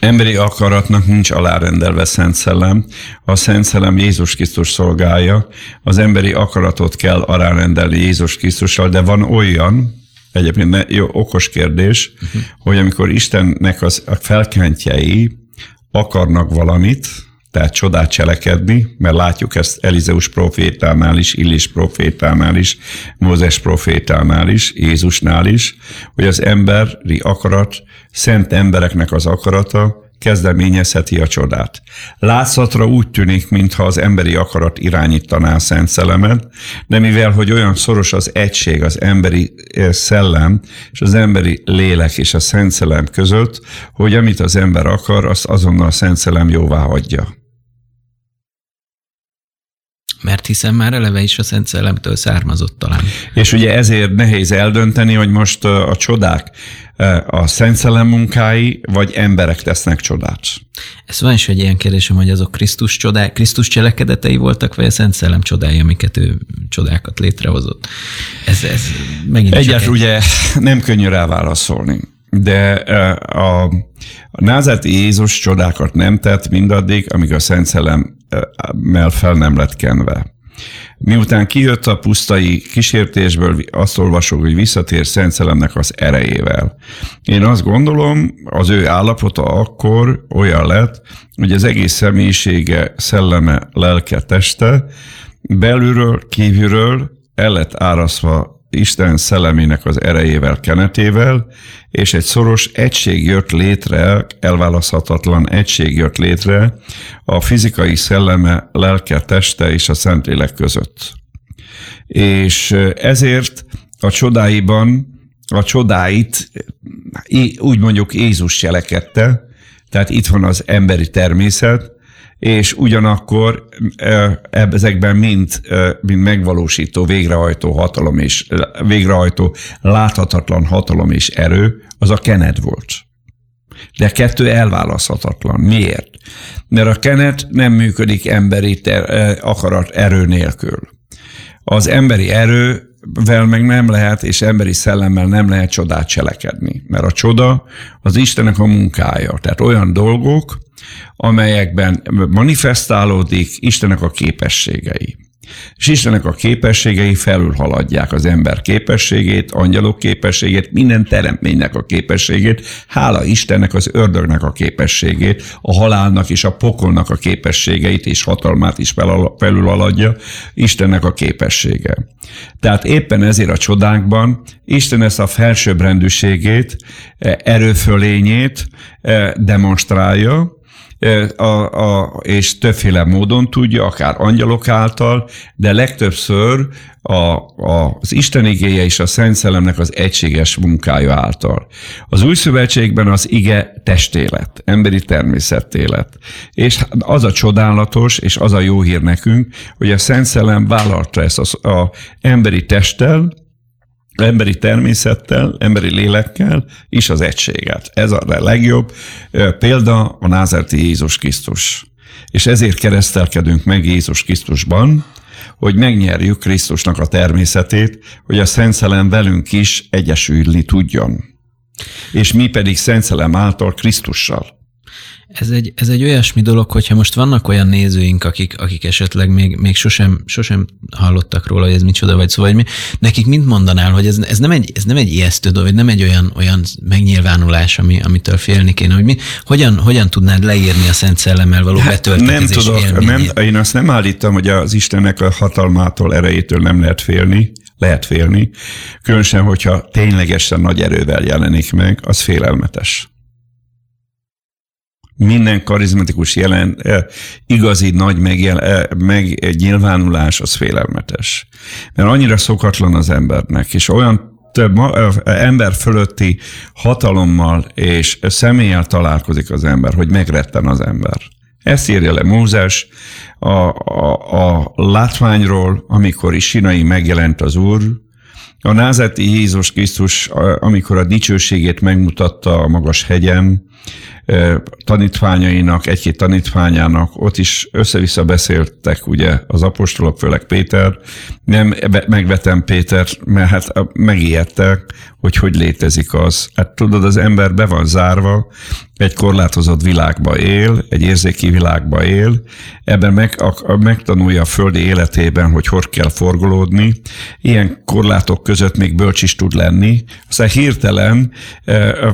Emberi akaratnak nincs alárendelve Szent Szellem. A Szent Szellem Jézus Krisztus szolgálja. Az emberi akaratot kell alárendelni Jézus Krisztussal, de van olyan, egyébként ne, jó, okos kérdés, uh-huh. hogy amikor Istennek az, a felkentjei akarnak valamit, tehát csodát cselekedni, mert látjuk ezt Elizeus profétánál is, Illis profétánál is, Mózes profétánál is, Jézusnál is, hogy az emberi akarat, szent embereknek az akarata kezdeményezheti a csodát. Látszatra úgy tűnik, mintha az emberi akarat irányítaná a Szent Szellemet, de mivel, hogy olyan szoros az egység az emberi eh, szellem és az emberi lélek és a Szent Szellem között, hogy amit az ember akar, azt azonnal a Szent Szellem jóvá hagyja mert hiszen már eleve is a Szent Szellemtől származott talán. És ugye ezért nehéz eldönteni, hogy most a csodák a Szent Szellem munkái, vagy emberek tesznek csodát. Ez van is egy ilyen kérdésem, hogy azok Krisztus csodák, Krisztus cselekedetei voltak, vagy a Szent Szellem csodái, amiket ő csodákat létrehozott. Ez, ez megint Egyet egy... ugye nem könnyű rá válaszolni de a, a Jézus csodákat nem tett mindaddig, amíg a Szent Szellemmel fel nem lett kenve. Miután kijött a pusztai kísértésből, azt olvasok, hogy visszatér Szent Szellemnek az erejével. Én azt gondolom, az ő állapota akkor olyan lett, hogy az egész személyisége, szelleme, lelke, teste belülről, kívülről el lett áraszva Isten szellemének az erejével, kenetével, és egy szoros egység jött létre, elválaszthatatlan egység jött létre a fizikai szelleme, lelke, teste és a Szentlélek között. És ezért a csodáiban a csodáit úgy mondjuk Jézus cselekedte, tehát itt van az emberi természet, és ugyanakkor ezekben mind, mind megvalósító, végrehajtó hatalom és végrehajtó láthatatlan hatalom és erő, az a kenet volt. De kettő elválaszthatatlan. Miért? Mert a kenet nem működik emberi ter- akarat erő nélkül. Az emberi erő vel meg nem lehet, és emberi szellemmel nem lehet csodát cselekedni. Mert a csoda az Istennek a munkája. Tehát olyan dolgok, amelyekben manifestálódik Istennek a képességei. És Istennek a képességei felülhaladják az ember képességét, angyalok képességét, minden teremtménynek a képességét, hála Istennek az ördögnek a képességét, a halálnak és a pokolnak a képességeit és hatalmát is felülhaladja Istennek a képessége. Tehát éppen ezért a csodákban Isten ezt a felsőbbrendűségét, erőfölényét eh, demonstrálja, a, a, és többféle módon tudja, akár angyalok által, de legtöbbször a, a, az Isten igéje és a Szent Szellemnek az egységes munkája által. Az új szövetségben az ige testélet, emberi természetélet. És az a csodálatos, és az a jó hír nekünk, hogy a Szent Szellem vállalta ezt az a emberi testtel, emberi természettel, emberi lélekkel is az egységet. Ez a legjobb példa a názerti Jézus Krisztus. És ezért keresztelkedünk meg Jézus Krisztusban, hogy megnyerjük Krisztusnak a természetét, hogy a Szent Szellem velünk is egyesülni tudjon. És mi pedig Szent Szellem által Krisztussal. Ez egy, ez egy olyasmi dolog, hogyha most vannak olyan nézőink, akik, akik esetleg még, még sosem, sosem hallottak róla, hogy ez micsoda, vagy szóval, hogy mi, nekik mind mondanál, hogy ez, ez, nem egy, ez nem egy ijesztő dolog, nem egy olyan, olyan megnyilvánulás, ami, amitől félni kéne, hogy mi, hogyan, hogyan tudnád leírni a Szent Szellemmel való hát betöltekezés Nem tudok, nem, én azt nem állítom, hogy az Istennek a hatalmától, erejétől nem lehet félni, lehet félni, különösen, hogyha ténylegesen nagy erővel jelenik meg, az félelmetes minden karizmatikus jelen, igazi nagy megjel, megnyilvánulás az félelmetes. Mert annyira szokatlan az embernek, és olyan több ember fölötti hatalommal és személlyel találkozik az ember, hogy megretten az ember. Ezt írja le Mózes a, a, a látványról, amikor is Sinai megjelent az Úr, a názeti Jézus Krisztus, amikor a dicsőségét megmutatta a magas hegyen, tanítványainak, egy-két tanítványának, ott is össze-vissza beszéltek ugye az apostolok, főleg Péter. Nem megvetem Péter, mert hát megijedtek, hogy hogy létezik az. Hát tudod, az ember be van zárva, egy korlátozott világba él, egy érzéki világba él, ebben meg, a, megtanulja a földi életében, hogy hogy kell forgolódni, ilyen korlátok között még bölcs is tud lenni, aztán hirtelen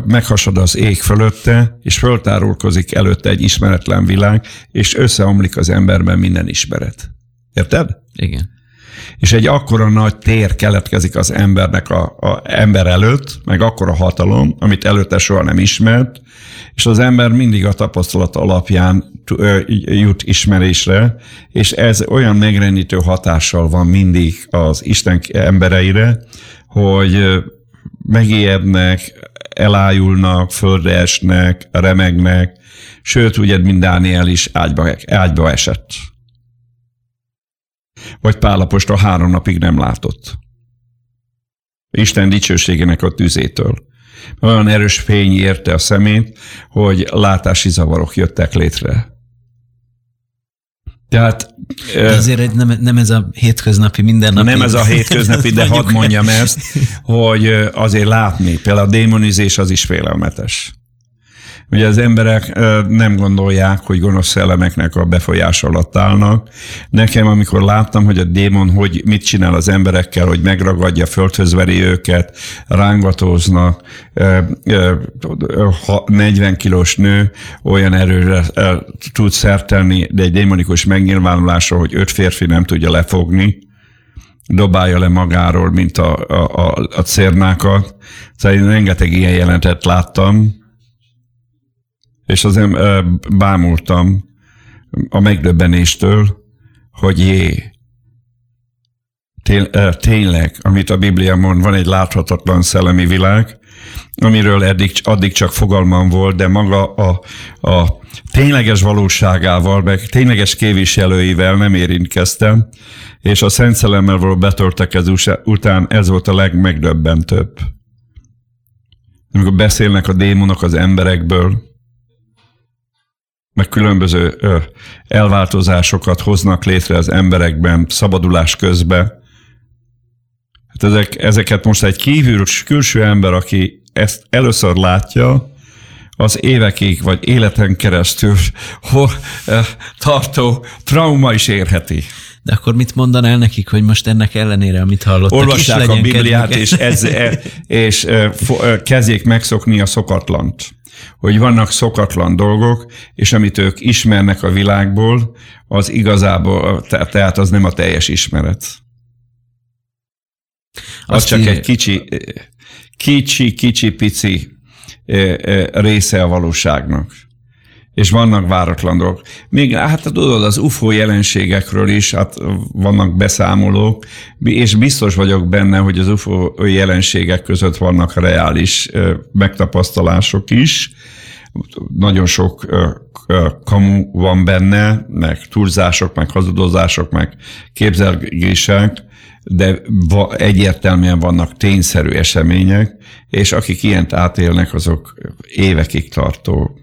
meghasad az ég fölötte, és föltárulkozik előtte egy ismeretlen világ, és összeomlik az emberben minden ismeret. Érted? Igen és egy akkora nagy tér keletkezik az embernek a, a ember előtt, meg akkora hatalom, amit előtte soha nem ismert, és az ember mindig a tapasztalat alapján jut ismerésre, és ez olyan megrendítő hatással van mindig az Isten embereire, hogy megijednek, elájulnak, földre esnek, remegnek, sőt, ugye, mint Dániel is ágyba, ágyba esett vagy Pálapostól három napig nem látott. Isten dicsőségének a tüzétől. Olyan erős fény érte a szemét, hogy látási zavarok jöttek létre. Tehát, azért nem, nem ez a hétköznapi mindennapi. Nem ez a hétköznapi, de hadd mondjam ezt, hogy azért látni, például a démonizés az is félelmetes. Ugye az emberek nem gondolják, hogy gonosz szellemeknek a befolyás alatt állnak. Nekem, amikor láttam, hogy a démon hogy mit csinál az emberekkel, hogy megragadja, földhöz veri őket, rángatóznak, 40 kilós nő olyan erőre tud szertelni, de egy démonikus megnyilvánulásra, hogy öt férfi nem tudja lefogni, dobálja le magáról, mint a, a, a, a cérnákat. Szóval én rengeteg ilyen jelentet láttam, és azért bámultam a megdöbbenéstől, hogy jé, tényleg, amit a Biblia mond, van egy láthatatlan szellemi világ, amiről eddig, addig csak fogalmam volt, de maga a, a tényleges valóságával, meg tényleges képviselőivel nem érintkeztem, és a Szent Szellemmel való betöltekezés után ez volt a legmegdöbbentőbb. Amikor beszélnek a démonok az emberekből, meg különböző elváltozásokat hoznak létre az emberekben szabadulás közben. ezek, ezeket most egy kívül, külső ember, aki ezt először látja, az évekig vagy életen keresztül ho, eh, tartó trauma is érheti. De akkor mit mondanál nekik, hogy most ennek ellenére, amit hallottak, Olvassák a Bibliát, és, ez, e, és e, kezdjék megszokni a szokatlant. Hogy vannak szokatlan dolgok, és amit ők ismernek a világból, az igazából, tehát az nem a teljes ismeret. Az Azt csak ír... egy kicsi, kicsi, kicsi, pici része a valóságnak és vannak váratlan dolgok. Még hát tudod, az UFO jelenségekről is hát vannak beszámolók, és biztos vagyok benne, hogy az UFO jelenségek között vannak reális megtapasztalások is. Nagyon sok kamu van benne, meg túlzások, meg hazudozások, meg képzelgések, de egyértelműen vannak tényszerű események, és akik ilyent átélnek, azok évekig tartó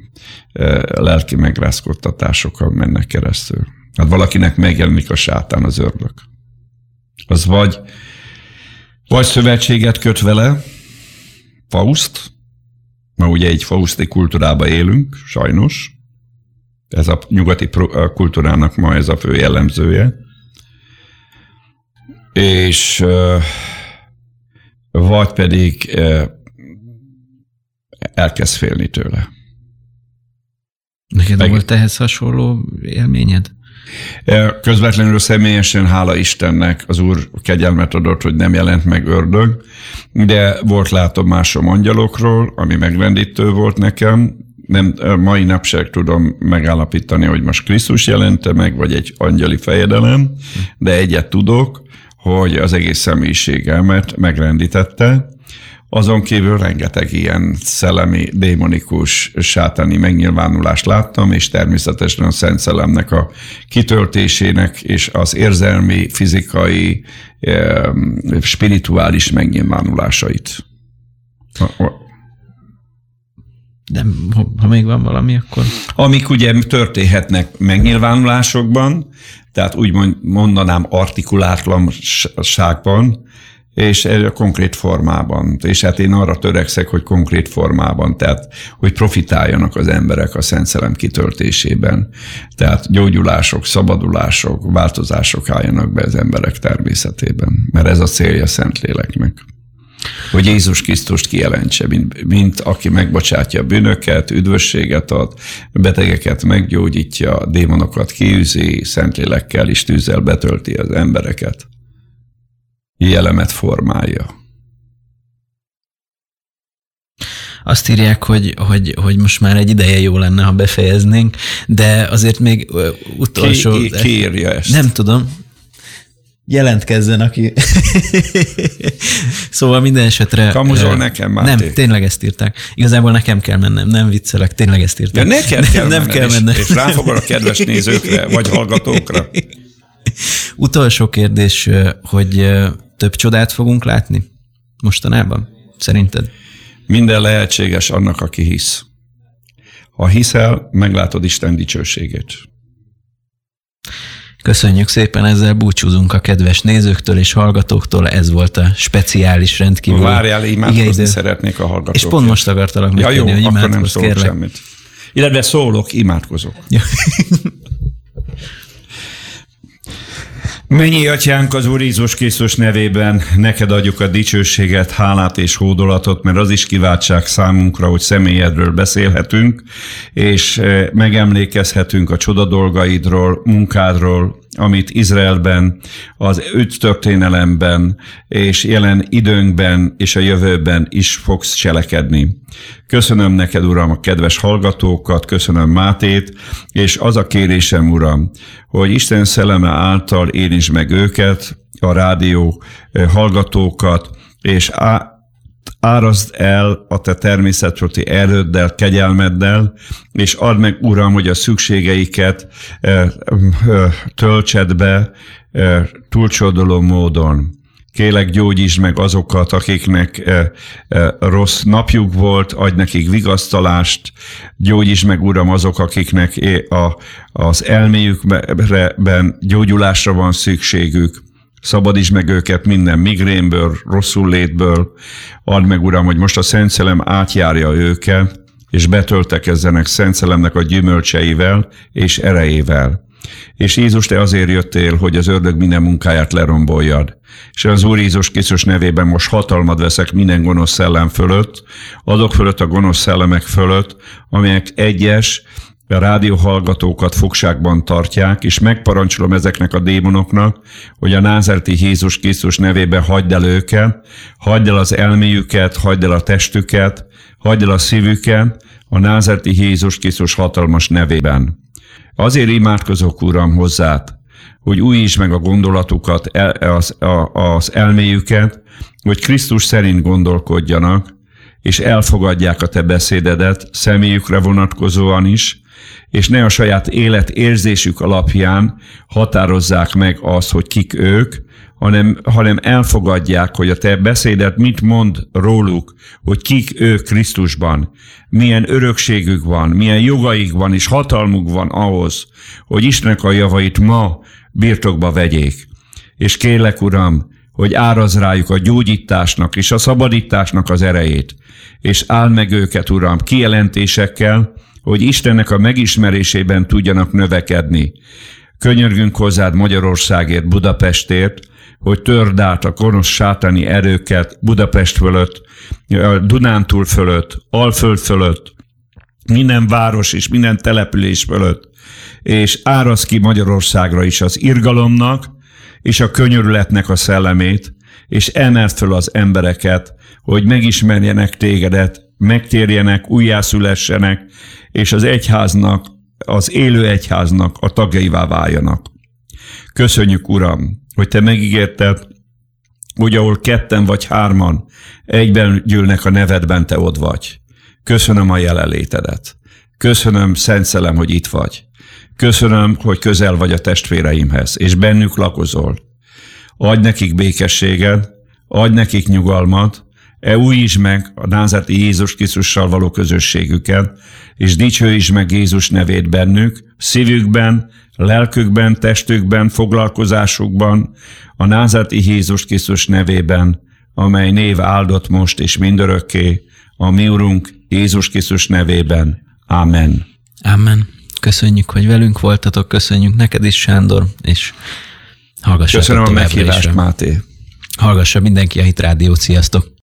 lelki megrázkodtatásokkal mennek keresztül. Hát valakinek megjelenik a sátán, az ördög. Az vagy, vagy szövetséget köt vele, Faust, ma ugye egy fauszti kultúrába élünk, sajnos, ez a nyugati kultúrának ma ez a fő jellemzője, és vagy pedig elkezd félni tőle. Neked Meg... volt ehhez hasonló élményed? Közvetlenül személyesen, hála Istennek, az Úr kegyelmet adott, hogy nem jelent meg ördög, de volt látomásom angyalokról, ami megrendítő volt nekem. Nem, mai napság tudom megállapítani, hogy most Krisztus jelente meg, vagy egy angyali fejedelem, de egyet tudok, hogy az egész személyiségemet megrendítette, azon kívül rengeteg ilyen szellemi, démonikus, sátáni megnyilvánulást láttam, és természetesen a Szent Szellemnek a kitöltésének és az érzelmi, fizikai, spirituális megnyilvánulásait. De ha még van valami, akkor... Amik ugye történhetnek megnyilvánulásokban, tehát úgy mondanám artikulátlanságban, és a konkrét formában. És hát én arra törekszek, hogy konkrét formában, tehát hogy profitáljanak az emberek a Szent Szellem kitöltésében. Tehát gyógyulások, szabadulások, változások álljanak be az emberek természetében, mert ez a célja Szentléleknek. Hogy Jézus Krisztust kijelentse, mint, mint aki megbocsátja a bűnöket, üdvösséget ad, betegeket meggyógyítja, démonokat kiűzi, Szentlélekkel is tűzzel betölti az embereket jellemet formálja. Azt írják, hogy, hogy, hogy most már egy ideje jó lenne, ha befejeznénk, de azért még utolsó... Ki, ki írja ezt? Nem tudom. Jelentkezzen, aki... szóval minden esetre... Kamuzol uh, nekem, Máté. Nem, tényleg ezt írták. Igazából nekem kell mennem, nem viccelek, tényleg ezt írták. De nekem kell nem, nem kell mennem. És, és ráfogol a kedves nézőkre, vagy hallgatókra. Utolsó kérdés, hogy több csodát fogunk látni mostanában, szerinted? Minden lehetséges annak, aki hisz. Ha hiszel, meglátod Isten dicsőségét. Köszönjük szépen, ezzel búcsúzunk a kedves nézőktől és hallgatóktól. Ez volt a speciális rendkívül. Várjál, imádkozni szeretnék a hallgatók. És pont most akartalak ja, jó, hogy akkor nem kérlek. semmit. Illetve szólok, imádkozok. Mennyi atyánk az Úr Jézus Krisztus nevében, neked adjuk a dicsőséget, hálát és hódolatot, mert az is kiváltság számunkra, hogy személyedről beszélhetünk, és eh, megemlékezhetünk a csoda dolgaidról, munkádról, amit Izraelben, az öt történelemben és jelen időnkben és a jövőben is fogsz cselekedni. Köszönöm neked, Uram, a kedves hallgatókat, köszönöm Mátét, és az a kérésem, Uram, hogy Isten szelleme által érints meg őket, a rádió eh, hallgatókat, és á, árazd el a te természetfölti erőddel, kegyelmeddel, és add meg, Uram, hogy a szükségeiket eh, eh, töltsed be túlcsodoló módon. Kélek gyógyítsd meg azokat, akiknek rossz napjuk volt, adj nekik vigasztalást, gyógyítsd meg, Uram, azok, akiknek a, az elméjükben gyógyulásra van szükségük, szabadíts meg őket minden migrénből, rosszul létből, add meg, Uram, hogy most a Szent Szelem átjárja őket, és betöltekezzenek Szent Szelemnek a gyümölcseivel és erejével. És Jézus, te azért jöttél, hogy az ördög minden munkáját leromboljad. És az Úr Jézus Krisztus nevében most hatalmad veszek minden gonosz szellem fölött, adok fölött a gonosz szellemek fölött, amelyek egyes, a rádióhallgatókat fogságban tartják, és megparancsolom ezeknek a démonoknak, hogy a názerti Jézus Krisztus nevében hagyd el őket, hagyd el az elméjüket, hagyd el a testüket, hagyd el a szívüket, a názerti Jézus Krisztus hatalmas nevében. Azért imádkozok, Uram, hozzád, hogy újítsd meg a gondolatukat, az, az elméjüket, hogy Krisztus szerint gondolkodjanak, és elfogadják a te beszédedet személyükre vonatkozóan is, és ne a saját élet érzésük alapján határozzák meg azt, hogy kik ők, hanem, hanem elfogadják, hogy a te beszédet mit mond róluk, hogy kik ők Krisztusban, milyen örökségük van, milyen jogaik van és hatalmuk van ahhoz, hogy Istenek a javait ma birtokba vegyék. És kérlek, Uram, hogy áraz rájuk a gyógyításnak és a szabadításnak az erejét, és áll meg őket, Uram, kijelentésekkel, hogy Istennek a megismerésében tudjanak növekedni. Könyörgünk hozzád Magyarországért, Budapestért, hogy törd át a gonosz sátáni erőket Budapest fölött, Dunántúl fölött, Alföld fölött, minden város és minden település fölött, és árasz ki Magyarországra is az irgalomnak és a könyörületnek a szellemét, és emeld föl az embereket, hogy megismerjenek tégedet, megtérjenek, újjászülessenek, és az egyháznak, az élő egyháznak a tagjaivá váljanak. Köszönjük, Uram, hogy Te megígérted, hogy ahol ketten vagy hárman egyben gyűlnek a nevedben, Te ott vagy. Köszönöm a jelenlétedet. Köszönöm, Szent Szelem, hogy itt vagy. Köszönöm, hogy közel vagy a testvéreimhez, és bennük lakozol. Adj nekik békességed, adj nekik nyugalmat, újítsd meg a názati Jézus Krisztussal való közösségüket, és dicsőítsd meg Jézus nevét bennük, szívükben, lelkükben, testükben, foglalkozásukban, a názati Jézus Krisztus nevében, amely név áldott most és mindörökké, a mi Urunk Jézus Krisztus nevében. Amen. Amen. Köszönjük, hogy velünk voltatok, köszönjük neked is, Sándor, és hallgassatok Köszönöm a meghívást, Máté. Hallgassa mindenki a Hit Rádiót, sziasztok!